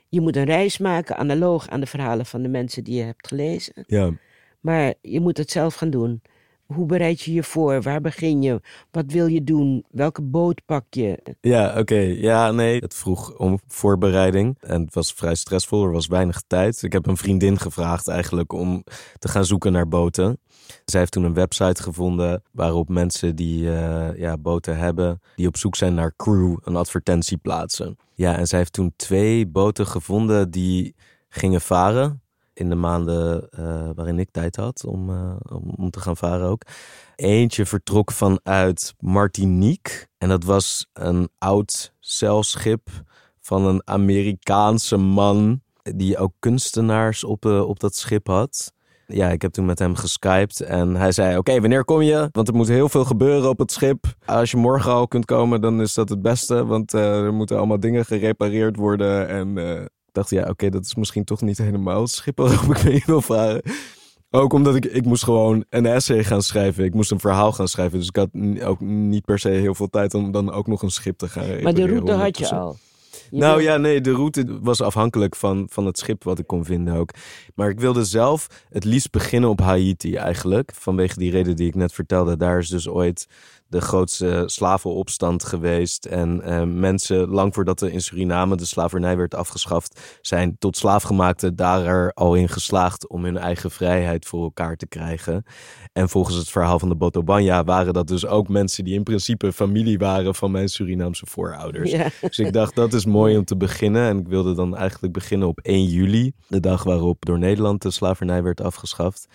Je moet een reis maken, analoog aan de verhalen van de mensen die je hebt gelezen. Ja. Maar je moet het zelf gaan doen. Hoe bereid je je voor? Waar begin je? Wat wil je doen? Welke boot pak je? Ja, oké. Ja, nee. Het vroeg om voorbereiding. En het was vrij stressvol. Er was weinig tijd. Ik heb een vriendin gevraagd eigenlijk om te gaan zoeken naar boten. Zij heeft toen een website gevonden waarop mensen die eh, ja, boten hebben, die op zoek zijn naar crew, een advertentie plaatsen. Ja, en zij heeft toen twee boten gevonden die gingen varen. In de maanden eh, waarin ik tijd had om, eh, om, om te gaan varen ook. Eentje vertrok vanuit Martinique. En dat was een oud zeilschip van een Amerikaanse man. Die ook kunstenaars op, eh, op dat schip had. Ja, ik heb toen met hem geskyped en hij zei: Oké, wanneer kom je? Want er moet heel veel gebeuren op het schip. Als je morgen al kunt komen, dan is dat het beste. Want er moeten allemaal dingen gerepareerd worden. En dacht: Ja, oké, dat is misschien toch niet helemaal het schip waarop ik mee wil varen. Ook omdat ik, ik moest gewoon een essay gaan schrijven. Ik moest een verhaal gaan schrijven. Dus ik had ook niet per se heel veel tijd om dan ook nog een schip te gaan Maar de route had je al. Je nou ja, nee, de route was afhankelijk van, van het schip wat ik kon vinden ook. Maar ik wilde zelf het liefst beginnen op Haiti eigenlijk. Vanwege die reden die ik net vertelde. Daar is dus ooit de grootste slavenopstand geweest. En eh, mensen, lang voordat er in Suriname de slavernij werd afgeschaft, zijn tot slaafgemaakten daar er al in geslaagd om hun eigen vrijheid voor elkaar te krijgen. En volgens het verhaal van de Botobanya waren dat dus ook mensen die in principe familie waren van mijn Surinaamse voorouders. Ja. Dus ik dacht, dat is mooi om te beginnen. En ik wilde dan eigenlijk beginnen op 1 juli. De dag waarop door Nederland de slavernij werd afgeschaft.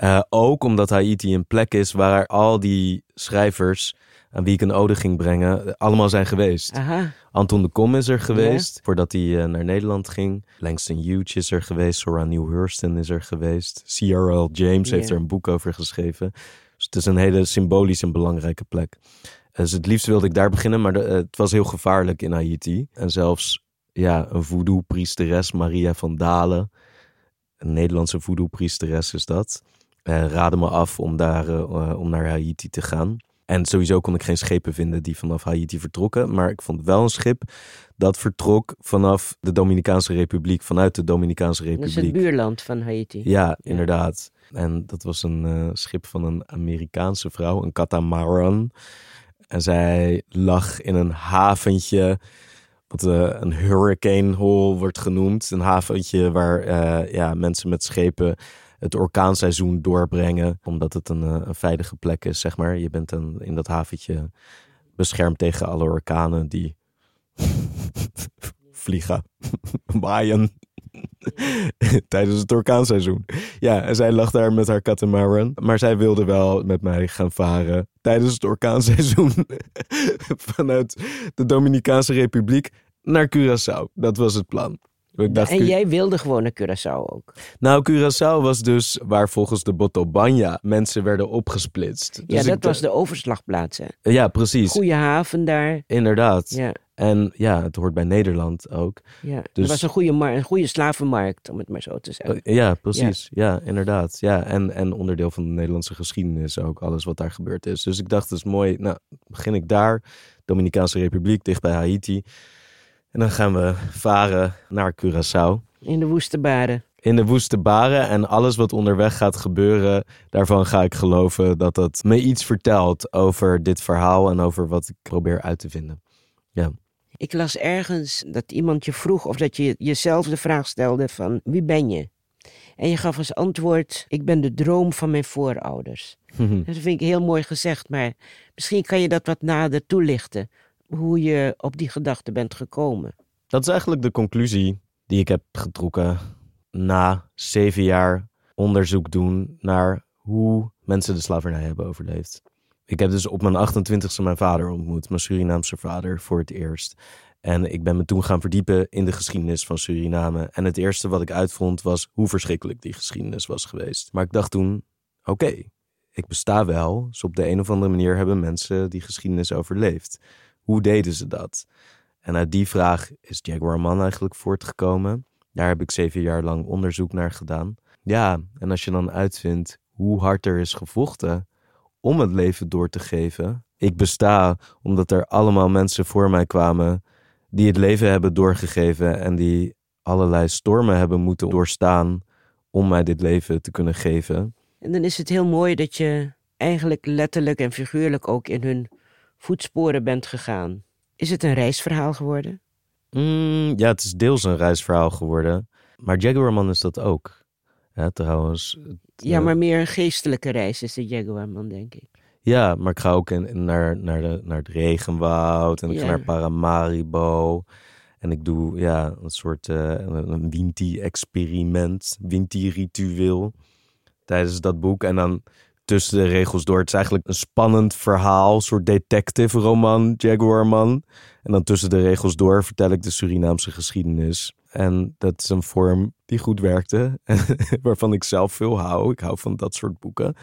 Eh, ook omdat Haiti een plek is waar al die schrijvers aan wie ik een ode ging brengen, eh, allemaal zijn geweest. Aha. Anton de Kom is er geweest, voordat hij eh, naar Nederland ging. Langston Hughes is er geweest, Zora Neale Hurston is er geweest. C.R.L. James heeft er een boek over geschreven. Dus het is een hele symbolisch en belangrijke plek. Dus het liefst wilde ik daar beginnen, maar de- eh, het was heel gevaarlijk in Haiti. En zelfs ja, een voodoo-priesteres, Maria van Dalen, een Nederlandse voodoo-priesteres is dat, eh, raadde me af om, daar, eh, eh, om naar Haiti te gaan. En sowieso kon ik geen schepen vinden die vanaf Haiti vertrokken. Maar ik vond wel een schip dat vertrok vanaf de Dominicaanse Republiek, vanuit de Dominicaanse Dat is het Republiek. buurland van Haiti. Ja, inderdaad. En dat was een schip van een Amerikaanse vrouw, een catamaran. En zij lag in een haventje, wat een hurricane hole wordt genoemd. Een haventje waar ja, mensen met schepen het orkaanseizoen doorbrengen. Omdat het een, eh, een veilige plek is, zeg maar. Je bent dan in dat haventje beschermd tegen alle orkanen die vliegen, waaien tijdens het orkaanseizoen. Ja, en zij lag daar met haar catamaran. Maar zij wilde wel met mij gaan varen tijdens het orkaanseizoen vanuit de Dominicaanse Republiek naar Curaçao. Dat was het plan. En jij wilde gewoon naar Curaçao ook. Nou, Curaçao was dus waar volgens de Botobanya mensen werden opgesplitst. ja, Dus dat ik was de overslagplaats. Hè? Ja, precies. Goeie haven daar. Inderdaad. Ja, En ja, het hoort bij Nederland ook. ja. Dus- Er was een goede, een goede slavenmarkt, om het maar zo te zeggen. Eh, Ja, precies. Ja, inderdaad. Ja, en, en onderdeel van de Nederlandse geschiedenis ook, alles wat daar gebeurd is. Dus ik dacht, het is mooi. Nou, begin ik daar, Dominicaanse Republiek, dicht bij Haiti. En dan gaan we varen naar Curaçao. In de woeste baren. In de woeste baren en alles wat onderweg gaat gebeuren, daarvan ga ik geloven dat dat me iets vertelt over dit verhaal en over wat ik probeer uit te vinden. Ik las ergens dat iemand je vroeg of dat je jezelf de vraag stelde van wie ben je? En je gaf als antwoord, ik ben de droom van mijn voorouders. Dat vind ik heel mooi gezegd, maar misschien kan je dat wat nader toelichten. Hoe je op die gedachte bent gekomen. Dat is eigenlijk de conclusie die ik heb getrokken na zeven jaar onderzoek doen naar hoe mensen de slavernij hebben overleefd. Ik heb dus op mijn 28ste mijn vader ontmoet, mijn Surinaamse vader, voor het eerst. En ik ben me toen gaan verdiepen in de geschiedenis van Suriname. En het eerste wat ik uitvond was hoe verschrikkelijk die geschiedenis was geweest. Maar ik dacht toen, oké, ik besta wel. Dus op de een of andere manier hebben mensen die geschiedenis overleefd. Hoe deden ze dat? En uit die vraag is Jaguar Man eigenlijk voortgekomen. Daar heb ik zeven jaar lang onderzoek naar gedaan. Ja, en als je dan uitvindt hoe hard er is gevochten om het leven door te geven. Ik besta omdat er allemaal mensen voor mij kwamen die het leven hebben doorgegeven en die allerlei stormen hebben moeten doorstaan om mij dit leven te kunnen geven. En dan is het heel mooi dat je eigenlijk letterlijk en figuurlijk ook in hun voetsporen bent gegaan. Is het een reisverhaal geworden? Mm, ja, het is deels een reisverhaal geworden. Maar Jaguarman is dat ook. Ja, trouwens. het, Ja, eh, maar meer een geestelijke reis is de Jaguarman, denk ik. Ja, maar ik ga ook in, in- naar, naar, de, naar het regenwoud en ik ga naar Paramaribo. En ik doe ja, een soort eh, een een Winti-experiment, Winti-ritueel tijdens dat boek. En dan tussen de regels door. Het is eigenlijk een spannend verhaal, een soort detective roman, Jaguarman. En dan tussen de regels door vertel ik de Surinaamse geschiedenis. En dat is een vorm die goed werkte, waarvan ik zelf veel hou. Ik hou van dat soort boeken.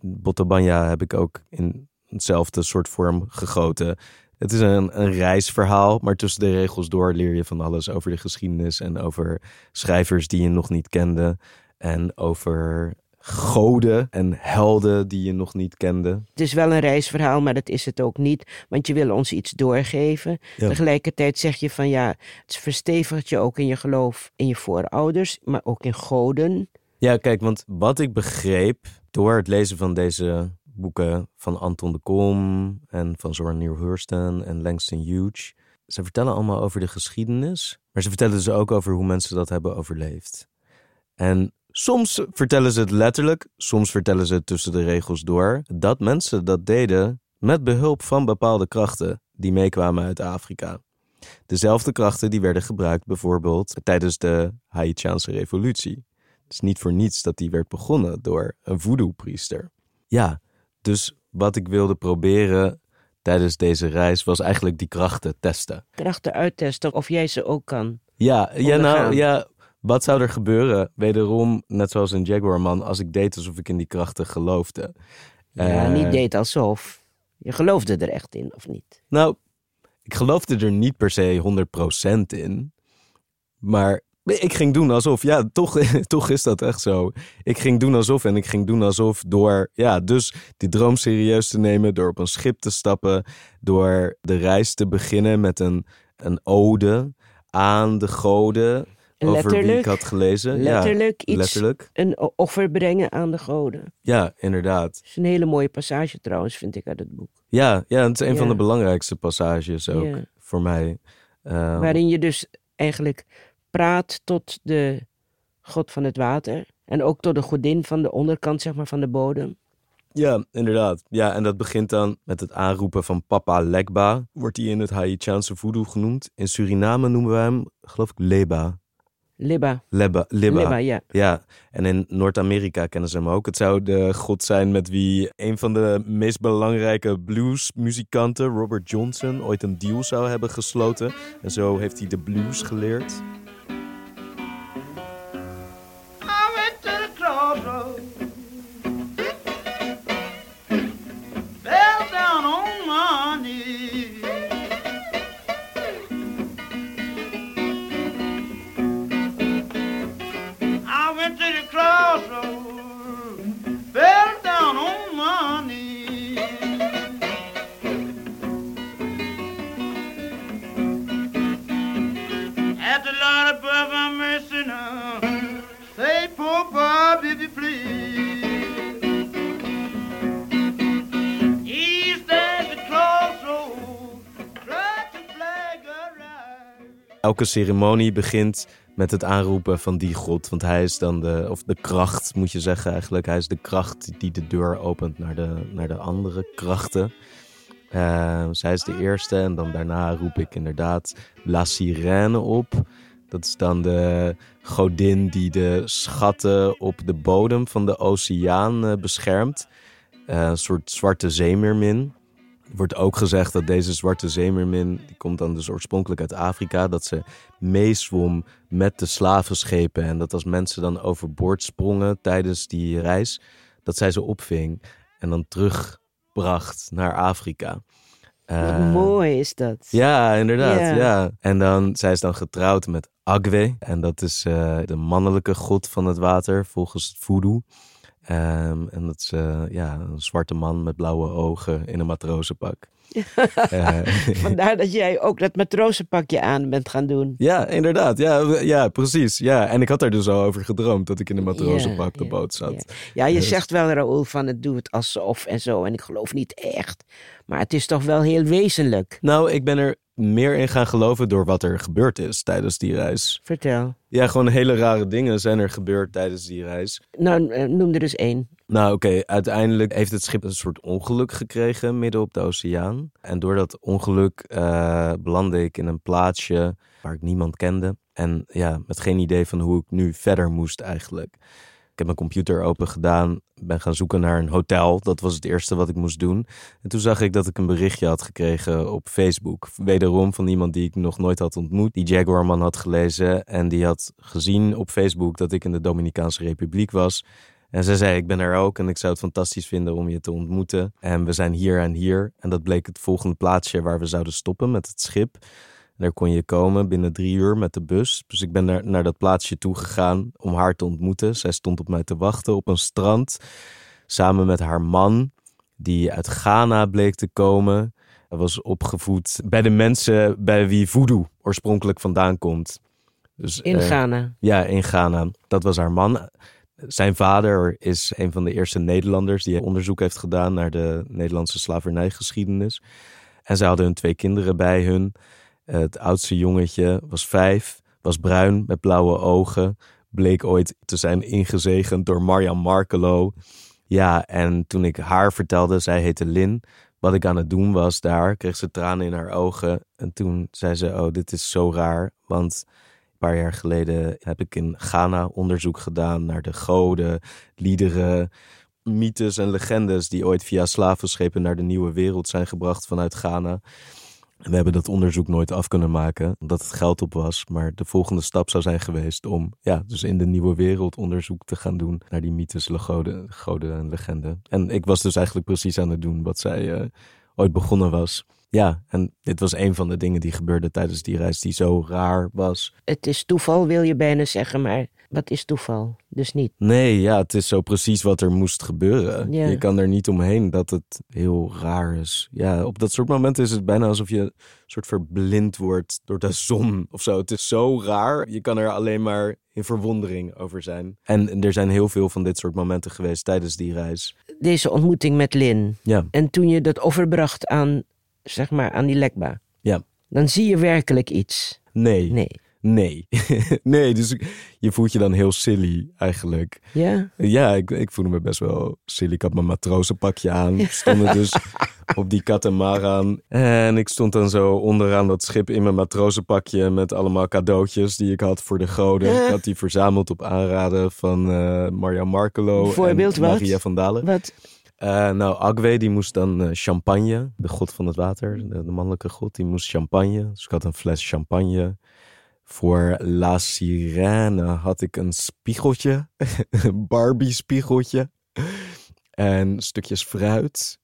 Bottobanya heb ik ook in hetzelfde soort vorm gegoten. Het is een, een reisverhaal, maar tussen de regels door leer je van alles over de geschiedenis en over schrijvers die je nog niet kende. En over goden en helden die je nog niet kende. Het is wel een reisverhaal, maar dat is het ook niet. Want je wil ons iets doorgeven. Ja. Tegelijkertijd zeg je van ja, het verstevigt je ook in je geloof in je voorouders, maar ook in goden. Ja, kijk, want wat ik begreep door het lezen van deze boeken van Anton de Kom en van Zora Neale Hurston en Langston Hughes. Ze vertellen allemaal over de geschiedenis, maar ze vertellen dus ook over hoe mensen dat hebben overleefd. En soms vertellen ze het letterlijk, soms vertellen ze het tussen de regels door, dat mensen dat deden met behulp van bepaalde krachten die meekwamen uit Afrika. Dezelfde krachten die werden gebruikt bijvoorbeeld tijdens de Haitiaanse revolutie. Het is niet voor niets dat die werd begonnen door een voodoo-priester. Ja, dus wat ik wilde proberen tijdens deze reis was eigenlijk die krachten testen. Krachten uittesten of jij ze ook kan. Ja, ja nou ja, wat zou er gebeuren? Wederom, net zoals een Jaguarman, als ik deed alsof ik in die krachten geloofde. Ja, Eh, niet deed alsof. Je geloofde er echt in, of niet? Nou, ik geloofde er niet per se 100% in. Maar ik ging doen alsof, ja, toch, toch is dat echt zo. Ik ging doen alsof en ik ging doen alsof door, ja, dus die droom serieus te nemen, door op een schip te stappen, door de reis te beginnen met een, een ode aan de goden over wie ik Letterlijk, had gelezen. letterlijk ja, iets, letterlijk. een offer brengen aan de goden. Ja, inderdaad. Dat is een hele mooie passage trouwens, vind ik uit het boek. Ja, ja, het is een van de belangrijkste passages ook Ja. voor mij. Eh, Waarin je dus eigenlijk praat tot de god van het water. En ook tot de godin van de onderkant, zeg maar, van de bodem. Ja, inderdaad. Ja, en dat begint dan met het aanroepen van Papa Legba. Wordt hij in het Haitiaanse voodoo genoemd. In Suriname noemen we hem, geloof ik, Leba. Liba. Lebba. Libba. Liba, ja. Ja, en in Noord-Amerika kennen ze hem ook. Het zou de god zijn met wie een van de meest belangrijke bluesmuzikanten, Robert Johnson, ooit een deal zou hebben gesloten. En zo heeft hij de blues geleerd. Elke ceremonie begint met het aanroepen van die god. Want hij is dan de, of de kracht moet je zeggen eigenlijk. Hij is de kracht die de deur opent naar de, naar de andere krachten. Eh, zij is de eerste en dan daarna roep ik inderdaad La Sirene op. Dat is dan de godin die de schatten op de bodem van de oceaan eh, beschermt. Eh, een soort zwarte zeemeermin. Wordt ook gezegd dat deze zwarte zeemeermin, die komt dan dus oorspronkelijk uit Afrika, dat ze meezwom met de slavenschepen en dat als mensen dan overboord sprongen tijdens die reis, dat zij ze opving en dan terugbracht naar Afrika. Eh, mooi is dat. ja, inderdaad. Ja. Ja. En dan, zij is dan getrouwd met Agwe. En dat is eh, de mannelijke god van het water, volgens het voodoo. Ehm, en dat is eh, ja, een zwarte man met blauwe ogen in een matrozenpak. Eh, Vandaar dat jij ook dat matrozenpakje aan bent gaan doen. ja, inderdaad. Ja, ja, precies. Ja. En ik had er dus al over gedroomd dat ik in een matrozenpak op de boot zat. Ja, ja je Dus- zegt wel, Raoul, van het doe het alsof en zo. En ik geloof niet echt. Maar het is toch wel heel wezenlijk. Nou, ik ben er meer in gaan geloven door wat er gebeurd is tijdens die reis. Vertel. Ja, gewoon hele rare dingen zijn er gebeurd tijdens die reis. Nou, eh, noem er dus één. Nou, oké, uiteindelijk heeft het schip een soort ongeluk gekregen midden op de oceaan. En door dat ongeluk eh, belandde ik in een plaatsje waar ik niemand kende. En ja, met geen idee van hoe ik nu verder moest eigenlijk. Ik heb mijn computer open gedaan, ben gaan zoeken naar een hotel. Dat was het eerste wat ik moest doen. En toen zag ik dat ik een berichtje had gekregen op Facebook. Wederom van iemand die ik nog nooit had ontmoet. Die Jaguarman had gelezen en die had gezien op Facebook dat ik in de Dominicaanse Republiek was. En zij zei, ik ben er ook en ik zou het fantastisch vinden om je te ontmoeten. En we zijn hier en hier. En dat bleek het volgende plaatsje waar we zouden stoppen met het schip. Daar kon je komen binnen drie uur met de bus. Dus ik ben naar, naar dat plaatsje toe gegaan om haar te ontmoeten. Zij stond op mij te wachten op een strand. Samen met haar man, die uit Ghana bleek te komen. Hij was opgevoed bij de mensen bij wie voodoo oorspronkelijk vandaan komt. Dus, In eh, Ghana. ja, in Ghana. Dat was haar man. Zijn vader is een van de eerste Nederlanders die onderzoek heeft gedaan naar de Nederlandse slavernijgeschiedenis. En ze hadden hun twee kinderen bij hun. Het oudste jongetje was vijf, was bruin met blauwe ogen. Bleek ooit te zijn ingezegend door Marjan Markelo. Ja, en toen ik haar vertelde, zij heette Lin, wat ik aan het doen was daar, kreeg ze tranen in haar ogen. En toen zei ze, oh, dit is zo raar, want een paar jaar geleden heb ik in Ghana onderzoek gedaan naar de goden, liederen, mythes en legendes die ooit via slavenschepen naar de nieuwe wereld zijn gebracht vanuit Ghana. We hebben dat onderzoek nooit af kunnen maken, omdat het geld op was. Maar de volgende stap zou zijn geweest om ja, dus in de nieuwe wereld onderzoek te gaan doen naar die mythes, goden, goden en legenden. En ik was dus eigenlijk precies aan het doen wat zij eh, ooit begonnen was. Ja, en dit was een van de dingen die gebeurde tijdens die reis die zo raar was. Het is toeval, wil je bijna zeggen, maar wat is toeval? Dus niet. Nee, ja, het is zo precies wat er moest gebeuren. Ja. Je kan er niet omheen dat het heel raar is. Ja, op dat soort momenten is het bijna alsof je een soort verblind wordt door de zon of zo. Het is zo raar. Je kan er alleen maar in verwondering over zijn. En er zijn heel veel van dit soort momenten geweest tijdens die reis. Deze ontmoeting met Lin. Ja, En toen je dat overbracht aan, zeg maar, aan die lekba. ja. Dan zie je werkelijk iets. Nee. Nee. Nee. nee, dus je voelt je dan heel silly eigenlijk. Ja? Ja, ik, ik voelde me best wel silly. Ik had mijn matrozenpakje aan. We stonden dus op die katamaran. En ik stond dan zo onderaan dat schip in mijn matrozenpakje met allemaal cadeautjes die ik had voor de goden. Ik had die verzameld op aanraden van eh Maria Markelo en? Maria van Dalen. Wat? Eh, nou, Agwe die moest dan eh, champagne, de god van het water, de, de mannelijke god, die moest champagne. Dus ik had een fles champagne. Voor La Sirene had ik een spiegeltje, een Barbie spiegeltje en stukjes fruit.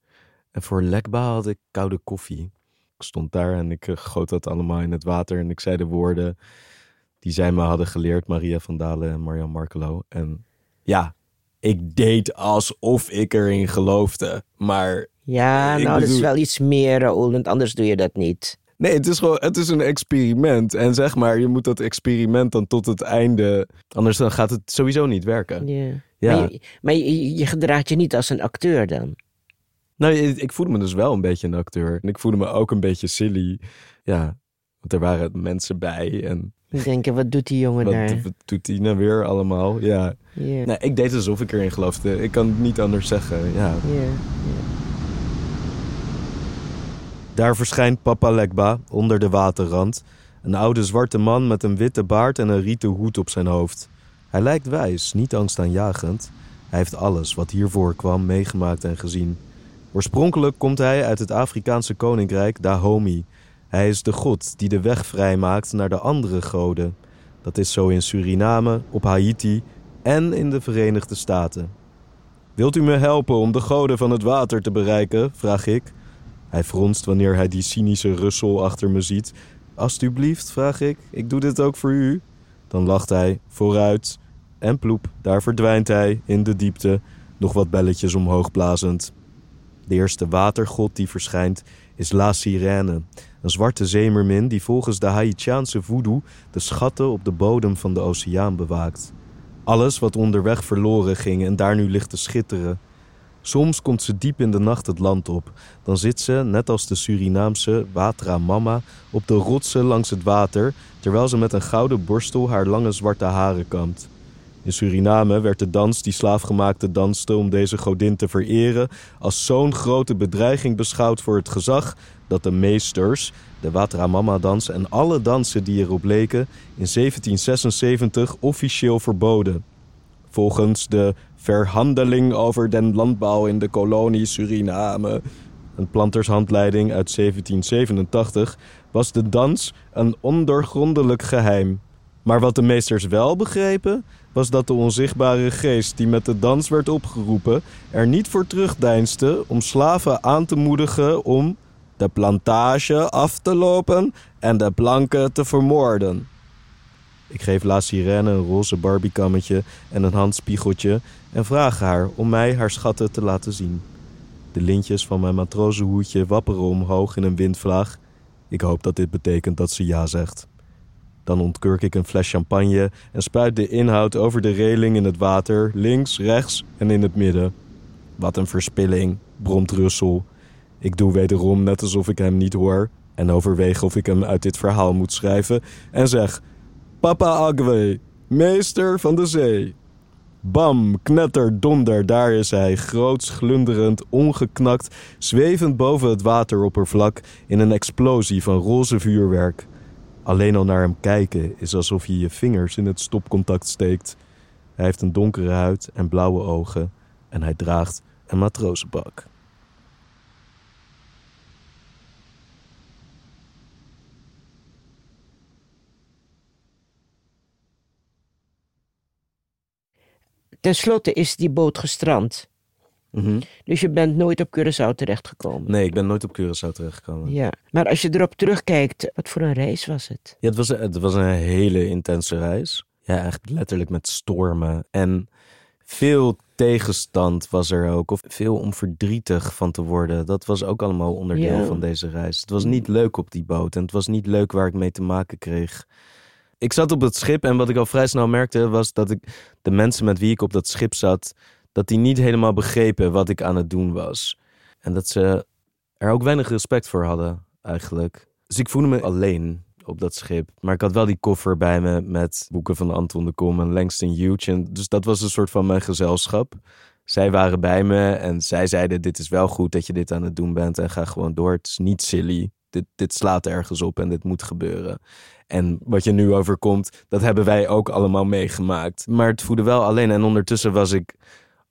En voor Lekba had ik koude koffie. Ik stond daar en ik eh, goot dat allemaal in het water en ik zei de woorden die zij me hadden geleerd, Maria van Dalen en Marjan Markelo. En ja, ik deed alsof ik erin geloofde. Maar Ja, nou, dat is wel iets meer, Raoul, want anders doe je dat niet. nee, het is gewoon, het is een experiment. En zeg maar, je moet dat experiment dan tot het einde. Anders dan gaat het sowieso niet werken. Ja. Ja. Maar, je, maar je, je gedraagt je niet als een acteur dan. Nou, ik, ik voelde me dus wel een beetje een acteur. En ik voelde me ook een beetje silly. Ja, want er waren mensen bij. En Ik denk, wat doet die jongen wat, daar? wat doet die nou weer allemaal? Ja. Ja, Nee, ik deed alsof ik erin geloofde. Ik kan het niet anders zeggen. Ja. ja. Daar verschijnt Papa Lekba onder de waterrand. Een oude zwarte man met een witte baard en een rieten hoed op zijn hoofd. Hij lijkt wijs, niet angstaanjagend. Hij heeft alles wat hiervoor kwam meegemaakt en gezien. Oorspronkelijk komt hij uit het Afrikaanse koninkrijk Dahomey. Hij is de god die de weg vrijmaakt naar de andere goden. Dat is zo in Suriname, op Haiti en in de Verenigde Staten. Wilt u me helpen om de goden van het water te bereiken? vraag ik. Hij fronst wanneer hij die cynische Russel achter me ziet. Alsjeblieft, vraag ik. Ik doe dit ook voor u. Dan lacht hij, vooruit. En ploep, daar verdwijnt hij in de diepte, nog wat belletjes omhoog blazend. De eerste watergod die verschijnt is La Sirene, een zwarte zeemermin die volgens de Haitiaanse voodoo de schatten op de bodem van de oceaan bewaakt. Alles wat onderweg verloren ging en daar nu ligt te schitteren. Soms komt ze diep in de nacht het land op. Dan zit ze, net als de Surinaamse Watra Mama, op de rotsen langs het water, terwijl ze met een gouden borstel haar lange zwarte haren kampt. In Suriname werd de dans die slaafgemaakte danste om deze godin te vereren als zo'n grote bedreiging beschouwd voor het gezag dat de meesters, de Watra Mama dans en alle dansen die erop leken in 1776 officieel verboden. Volgens de Verhandeling over den landbouw in de kolonie Suriname, een plantershandleiding uit 1787, was de dans een ondoorgrondelijk geheim. Maar wat de meesters wel begrepen, was dat de onzichtbare geest die met de dans werd opgeroepen, er niet voor terugdeinsde om slaven aan te moedigen om de plantage af te lopen en de blanken te vermoorden. Ik geef La Sirene een roze barbiekammetje en een handspiegeltje en vraag haar om mij haar schatten te laten zien. De lintjes van mijn matrozenhoedje wapperen omhoog in een windvlaag. Ik hoop dat dit betekent dat ze ja zegt. Dan ontkurk ik een fles champagne en spuit de inhoud over de reling in het water, links, rechts en in het midden. Wat een verspilling, bromt Russel. Ik doe wederom net alsof ik hem niet hoor en overweeg of ik hem uit dit verhaal moet schrijven en zeg: Papa Agwe, meester van de zee. Bam, knetter, donder, daar is hij, groots, glunderend, ongeknakt, zwevend boven het wateroppervlak in een explosie van roze vuurwerk. Alleen al naar hem kijken is alsof je je vingers in het stopcontact steekt. Hij heeft een donkere huid en blauwe ogen en hij draagt een matrozenpak. Ten slotte is die boot gestrand. Mhm. Dus je bent nooit op Curaçao terechtgekomen. Nee, ik ben nooit op Curaçao terechtgekomen. Ja, maar als je erop terugkijkt, wat voor een reis was het? Ja, het was, het was een hele intense reis. Ja, echt letterlijk met stormen. En veel tegenstand was er ook. Of veel om verdrietig van te worden. Dat was ook allemaal onderdeel Ja. van deze reis. Het was niet leuk op die boot. En het was niet leuk waar ik mee te maken kreeg. Ik zat op het schip en wat ik al vrij snel merkte was dat ik de mensen met wie ik op dat schip zat, dat die niet helemaal begrepen wat ik aan het doen was. En dat ze er ook weinig respect voor hadden, eigenlijk. Dus ik voelde me alleen op dat schip. Maar ik had wel die koffer bij me met boeken van Anton de Kom en Langston Hughes. En dus dat was een soort van mijn gezelschap. zij waren bij me en zij zeiden: Dit is wel goed dat je dit aan het doen bent en ga gewoon door. Het is niet silly. Dit, dit slaat ergens op en dit moet gebeuren. En wat je nu overkomt, dat hebben wij ook allemaal meegemaakt. Maar het voelde wel alleen. En ondertussen was ik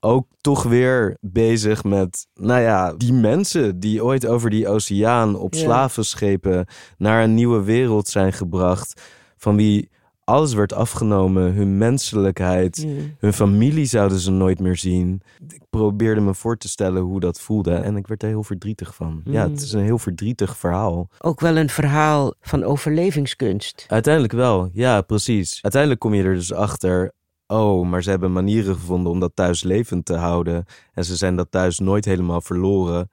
ook toch weer bezig met, nou ja, die mensen die ooit over die oceaan op Ja. slavenschepen naar een nieuwe wereld zijn gebracht. Van wie alles werd afgenomen, hun menselijkheid, Ja. hun familie zouden ze nooit meer zien. Ik probeerde me voor te stellen hoe dat voelde en ik werd er heel verdrietig van. Ja, Mm. het is een heel verdrietig verhaal. Ook wel een verhaal van overlevingskunst. Uiteindelijk wel, ja, precies. Uiteindelijk kom je er dus achter. Oh, maar ze hebben manieren gevonden om dat thuis levend te houden. En ze zijn dat thuis nooit helemaal verloren.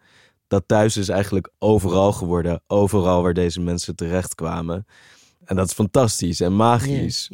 Dat thuis is eigenlijk overal geworden. Overal waar deze mensen terechtkwamen. En dat is fantastisch en magisch.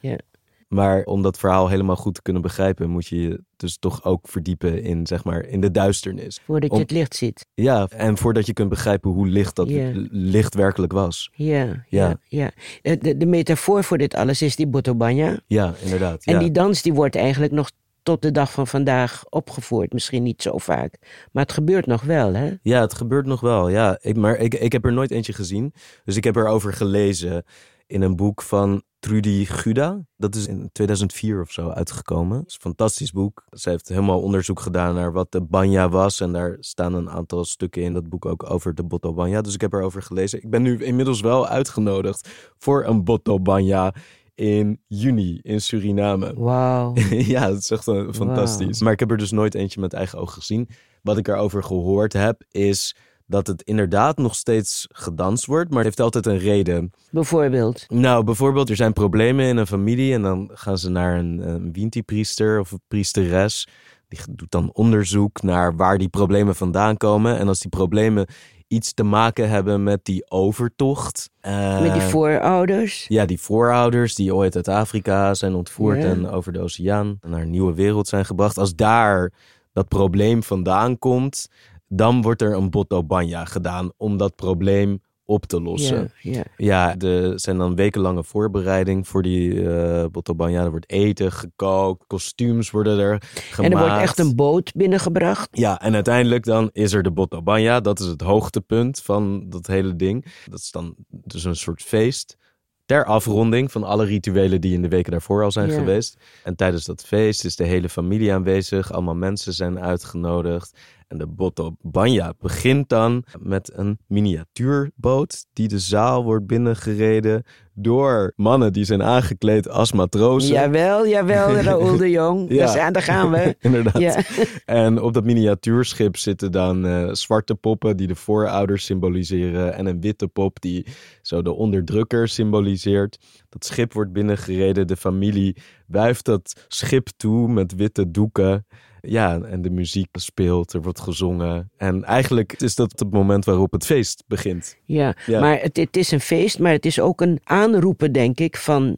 Ja. Maar om dat verhaal helemaal goed te kunnen begrijpen, moet je je dus toch ook verdiepen in, zeg maar, in de duisternis. Voordat Om- je het licht ziet. Ja, en voordat je kunt begrijpen hoe licht dat licht werkelijk was. Ja, Ja. ja, ja. De, de, de metafoor voor dit alles is die botobanya. Ja, inderdaad. En ja. die dans die wordt eigenlijk nog tot de dag van vandaag opgevoerd. Misschien niet zo vaak. Maar het gebeurt nog wel, hè? Ja, het gebeurt nog wel. Ja, ik, maar ik, ik heb er nooit eentje gezien. Dus ik heb erover gelezen in een boek van Trudy Guda. Dat is in 2004 of zo uitgekomen. Het is een fantastisch boek. Ze heeft helemaal onderzoek gedaan naar wat de banya was. En daar staan een aantal stukken in dat boek ook over de Botto Banya. Dus ik heb erover gelezen. Ik ben nu inmiddels wel uitgenodigd voor een Botto Banya in juni in Suriname. Wauw. ja, het is echt een, fantastisch. Maar ik heb er dus nooit eentje met eigen ogen gezien. Wat ik erover gehoord heb, is dat het inderdaad nog steeds gedanst wordt, maar het heeft altijd een reden. Bijvoorbeeld. Nou, bijvoorbeeld, er zijn problemen in een familie en dan gaan ze naar een, een Winti-priester of een priesteres. Die doet dan onderzoek naar waar die problemen vandaan komen. En als die problemen iets te maken hebben met die overtocht. eh, Met die voorouders. ja, die voorouders die ooit uit Afrika zijn ontvoerd Ja. en over de oceaan naar een nieuwe wereld zijn gebracht. Als daar dat probleem vandaan komt, dan wordt er een botobanya gedaan om dat probleem op te lossen. Ja, er zijn dan wekenlange voorbereiding voor die eh botobanya. Er wordt eten gekookt, kostuums worden er gemaakt. En er wordt echt een boot binnengebracht. Ja, en uiteindelijk dan is er de Botobanya. Dat is het hoogtepunt van dat hele ding. Dat is dan dus een soort feest. Ter afronding van alle rituelen die in de weken daarvoor al zijn Ja. geweest. En tijdens dat feest is de hele familie aanwezig. Allemaal mensen zijn uitgenodigd. En de Botobanya begint dan met een miniatuurboot die de zaal wordt binnengereden door mannen die zijn aangekleed als matrozen. Jawel, jawel, Raoul de Jong. Ja. Daar, zijn- daar gaan we. Inderdaad. Ja. En op dat miniatuurschip zitten dan eh, zwarte poppen die de voorouders symboliseren. En een witte pop die zo de onderdrukker symboliseert. Dat schip wordt binnengereden. De familie wuift dat schip toe met witte doeken. Ja, en de muziek speelt, er wordt gezongen. En eigenlijk is dat het moment waarop het feest begint. Ja, Ja. maar het, het is een feest, maar het is ook een aanroepen, denk ik, van,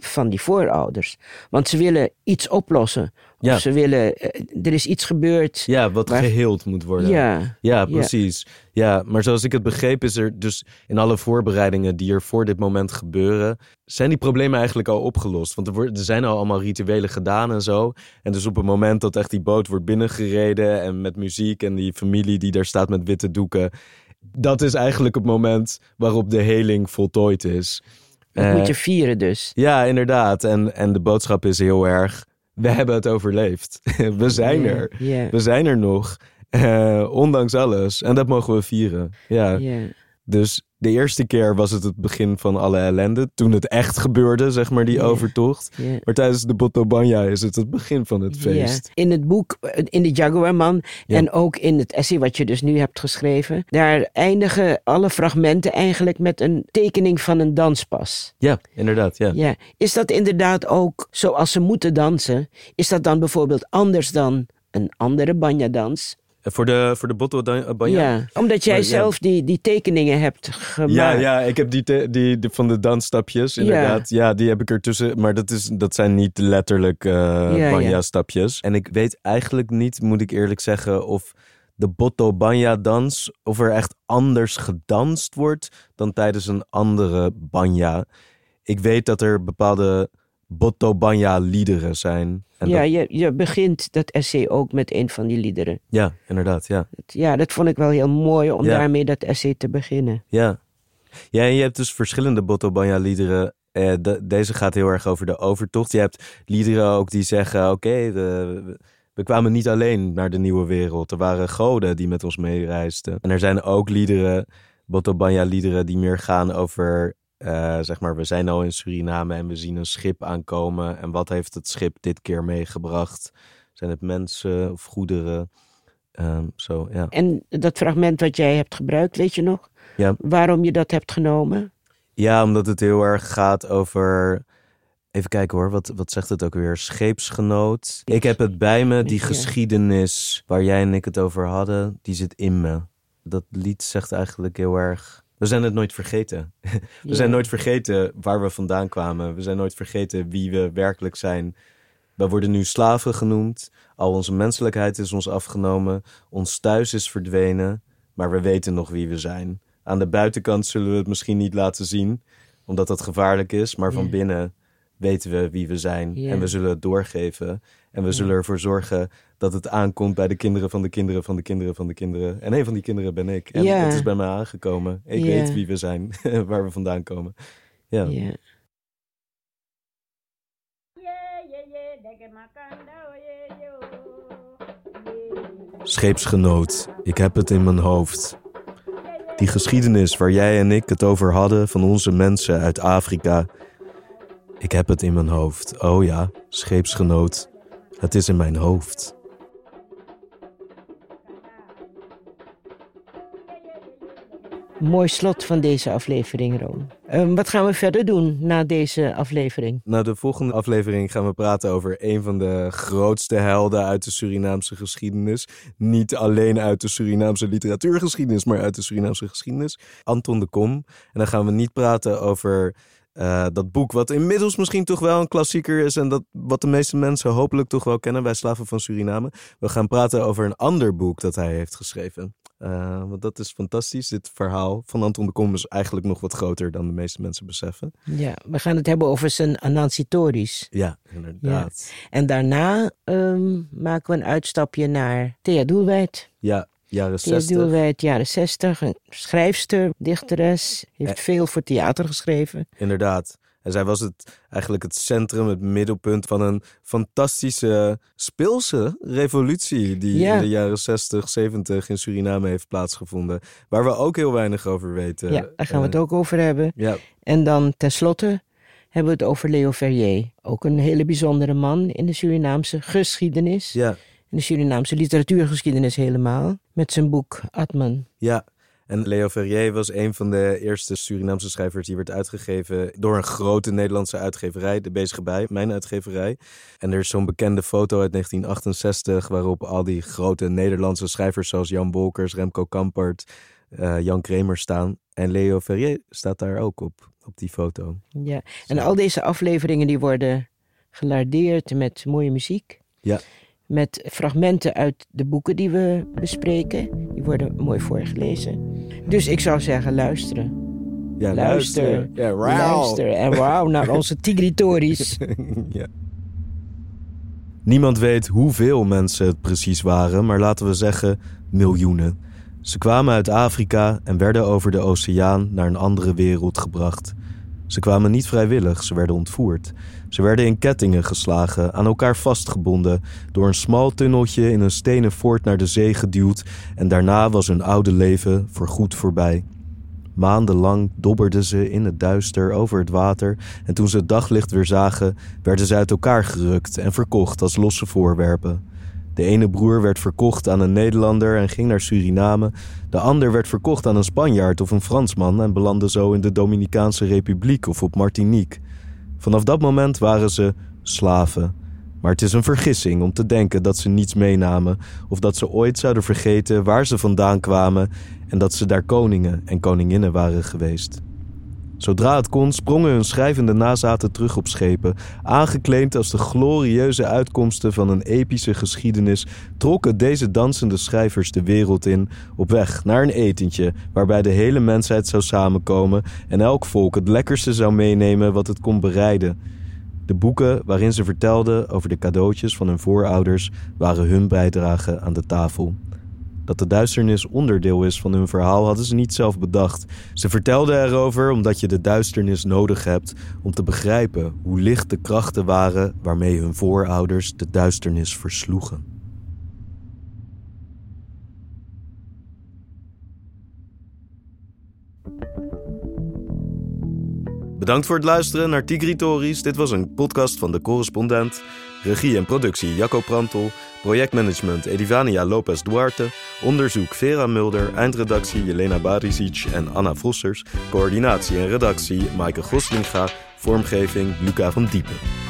van die voorouders. Want ze willen iets oplossen. Ja. Of ze willen, eh, er is iets gebeurd. Ja, wat geheeld moet worden. Ja, Ja, precies. Ja. maar zoals ik het begreep is er dus in alle voorbereidingen die er voor dit moment gebeuren, zijn die problemen eigenlijk al opgelost. Want er, er zijn al allemaal rituelen gedaan en zo. En dus op het moment dat echt die boot wordt binnengereden en met muziek en die familie die daar staat met witte doeken, dat is eigenlijk het moment waarop de heling voltooid is. Dat Eh, moet je vieren dus. ja, inderdaad. En, en de boodschap is heel erg, we hebben het overleefd. we zijn er. We zijn er nog. eh, ondanks alles. En dat mogen we vieren. Ja. ja. Dus de eerste keer was het het begin van alle ellende. Toen het echt gebeurde, zeg maar, die overtocht. Maar tijdens de Botobanya is het het begin van het feest. In het boek, eh, in de Jaguarman Ja. en ook in het essay wat je dus nu hebt geschreven, daar eindigen alle fragmenten eigenlijk met een tekening van een danspas. Ja, inderdaad. Ja. Ja. Is dat inderdaad ook zoals ze moeten dansen? Is dat dan bijvoorbeeld anders dan een andere banya-dans? Voor de, voor de Botobanya? Ja. Omdat jij Maar ja. zelf die, die tekeningen hebt gemaakt. Ja, ja, ik heb die, te- die, die van de dansstapjes, inderdaad. Ja. die heb ik ertussen. Maar dat, is, dat zijn niet letterlijk eh ja. banya-stapjes. En ik weet eigenlijk niet, moet ik eerlijk zeggen, of de Botto Banya-dans, of er echt anders gedanst wordt dan tijdens een andere banya. Ik weet dat er bepaalde Botobanya-liederen zijn. En ja, dat- je, je begint dat essay ook met een van die liederen. ja, inderdaad, ja. Ja, dat vond ik wel heel mooi om Ja. daarmee dat essay te beginnen. Ja. Ja, en je hebt dus verschillende Botobanya-liederen. Eh, de- deze gaat heel erg over de overtocht. Je hebt liederen ook die zeggen: Oké, we kwamen niet alleen naar de nieuwe wereld. Er waren goden die met ons meereisden. En er zijn ook liederen, Botobanya-liederen, die meer gaan over. Eh, zeg maar, we zijn al in Suriname en we zien een schip aankomen. En wat heeft het schip dit keer meegebracht? Zijn het mensen of goederen? Ehm, zo, ja. En dat fragment wat jij hebt gebruikt, weet je nog? Ja. Waarom je dat hebt genomen? Ja, omdat het heel erg gaat over. Even kijken hoor, wat, wat zegt het ook weer? Scheepsgenoot. Ik heb het bij me, die geschiedenis waar jij en ik het over hadden, die zit in me. Dat lied zegt eigenlijk heel erg. We zijn het nooit vergeten. We zijn nooit vergeten waar we vandaan kwamen. We zijn nooit vergeten wie we werkelijk zijn. We worden nu slaven genoemd. Al onze menselijkheid is ons afgenomen. Ons thuis is verdwenen. Maar we weten nog wie we zijn. Aan de buitenkant zullen we het misschien niet laten zien, omdat dat gevaarlijk is. Maar van binnen weten we wie we zijn. En we zullen het doorgeven. En we zullen ervoor zorgen dat het aankomt bij de kinderen van de kinderen van de kinderen van de kinderen. En een van die kinderen ben ik. En het is bij mij aangekomen. Ik weet wie we zijn, waar we vandaan komen. Ja. Ja. Scheepsgenoot, ik heb het in mijn hoofd. Die geschiedenis waar jij en ik het over hadden van onze mensen uit Afrika. Ik heb het in mijn hoofd. Oh ja, scheepsgenoot. Het is in mijn hoofd. Mooi slot van deze aflevering, Roon. Ehm, wat gaan we verder doen na deze aflevering? Nou, de volgende aflevering gaan we praten over een van de grootste helden uit de Surinaamse geschiedenis. Niet alleen uit de Surinaamse literatuurgeschiedenis, maar uit de Surinaamse geschiedenis. Anton de Kom. En dan gaan we niet praten over eh, dat boek, wat inmiddels misschien toch wel een klassieker is. En dat wat de meeste mensen hopelijk toch wel kennen, Wij Slaven van Suriname. We gaan praten over een ander boek dat hij heeft geschreven. Eh, want dat is fantastisch. Dit verhaal van Anton de Kom is eigenlijk nog wat groter dan de meeste mensen beseffen. Ja, we gaan het hebben over zijn Anansi Tories. Ja, inderdaad. En daarna ehm, maken we een uitstapje naar Thea Doelwijd. Ja, jaren Thea 60. Doelwijd, jaren 60. Een schrijfster, dichteres. Heeft Eh. veel voor theater geschreven. Inderdaad. En zij was het, eigenlijk het centrum, het middelpunt van een fantastische speelse revolutie die Ja. in de jaren 60, 70 in Suriname heeft plaatsgevonden. Waar we ook heel weinig over weten. ja, daar gaan we het ook over hebben. Ja, En dan tenslotte hebben we het over Leo Verrier. Ook een hele bijzondere man in de Surinaamse geschiedenis. ja, In de Surinaamse literatuurgeschiedenis helemaal. Met zijn boek Atman. ja. En Leo Ferrier was een van de eerste Surinaamse schrijvers die werd uitgegeven door een grote Nederlandse uitgeverij, de Bezige Bij, mijn uitgeverij. En er is zo'n bekende foto uit 1968 waarop al die grote Nederlandse schrijvers zoals Jan Bolkers, Remco Kampert, eh, Jan Kramer staan. En Leo Ferrier staat daar ook op, op die foto. Ja. En al deze afleveringen die worden gelardeerd met mooie muziek. Ja. Met fragmenten uit de boeken die we bespreken. Die worden mooi voorgelezen. Dus ik zou zeggen luisteren. Ja, Luister. Ja. Luister en wauw naar onze Tigritories. ja. Niemand weet hoeveel mensen het precies waren, maar laten we zeggen miljoenen. Ze kwamen uit Afrika en werden over de oceaan naar een andere wereld gebracht. Ze kwamen niet vrijwillig, ze werden ontvoerd. Ze werden in kettingen geslagen, aan elkaar vastgebonden, door een smal tunneltje in een stenen fort naar de zee geduwd en daarna was hun oude leven voorgoed voorbij. Maandenlang dobberden ze in het duister over het water en toen ze het daglicht weer zagen, werden ze uit elkaar gerukt en verkocht als losse voorwerpen. De ene broer werd verkocht aan een Nederlander en ging naar Suriname. De ander werd verkocht aan een Spanjaard of een Fransman en belandde zo in de Dominicaanse Republiek of op Martinique. Vanaf dat moment waren ze slaven. Maar het is een vergissing om te denken dat ze niets meenamen of dat ze ooit zouden vergeten waar ze vandaan kwamen en dat ze daar koningen en koninginnen waren geweest. Zodra het kon, sprongen hun schrijvende nazaten terug op schepen. Aangekleed als de glorieuze uitkomsten van een epische geschiedenis, trokken deze dansende schrijvers de wereld in, op weg naar een etentje waarbij de hele mensheid zou samenkomen en elk volk het lekkerste zou meenemen wat het kon bereiden. De boeken waarin ze vertelden over de cadeautjes van hun voorouders waren hun bijdrage aan de tafel. Dat de duisternis onderdeel is van hun verhaal hadden ze niet zelf bedacht. Ze vertelden erover omdat je de duisternis nodig hebt om te begrijpen hoe licht de krachten waren waarmee hun voorouders de duisternis versloegen. Bedankt voor het luisteren naar Tigritories. Dit was een podcast van de correspondent. Regie en productie Jacco Prantel. Projectmanagement Edivania Lopez Duarte. Onderzoek Vera Mulder. Eindredactie Jelena Barisic en Anna Vossers. Coördinatie en redactie Maaike Goslinga. Vormgeving Luca van Diepen.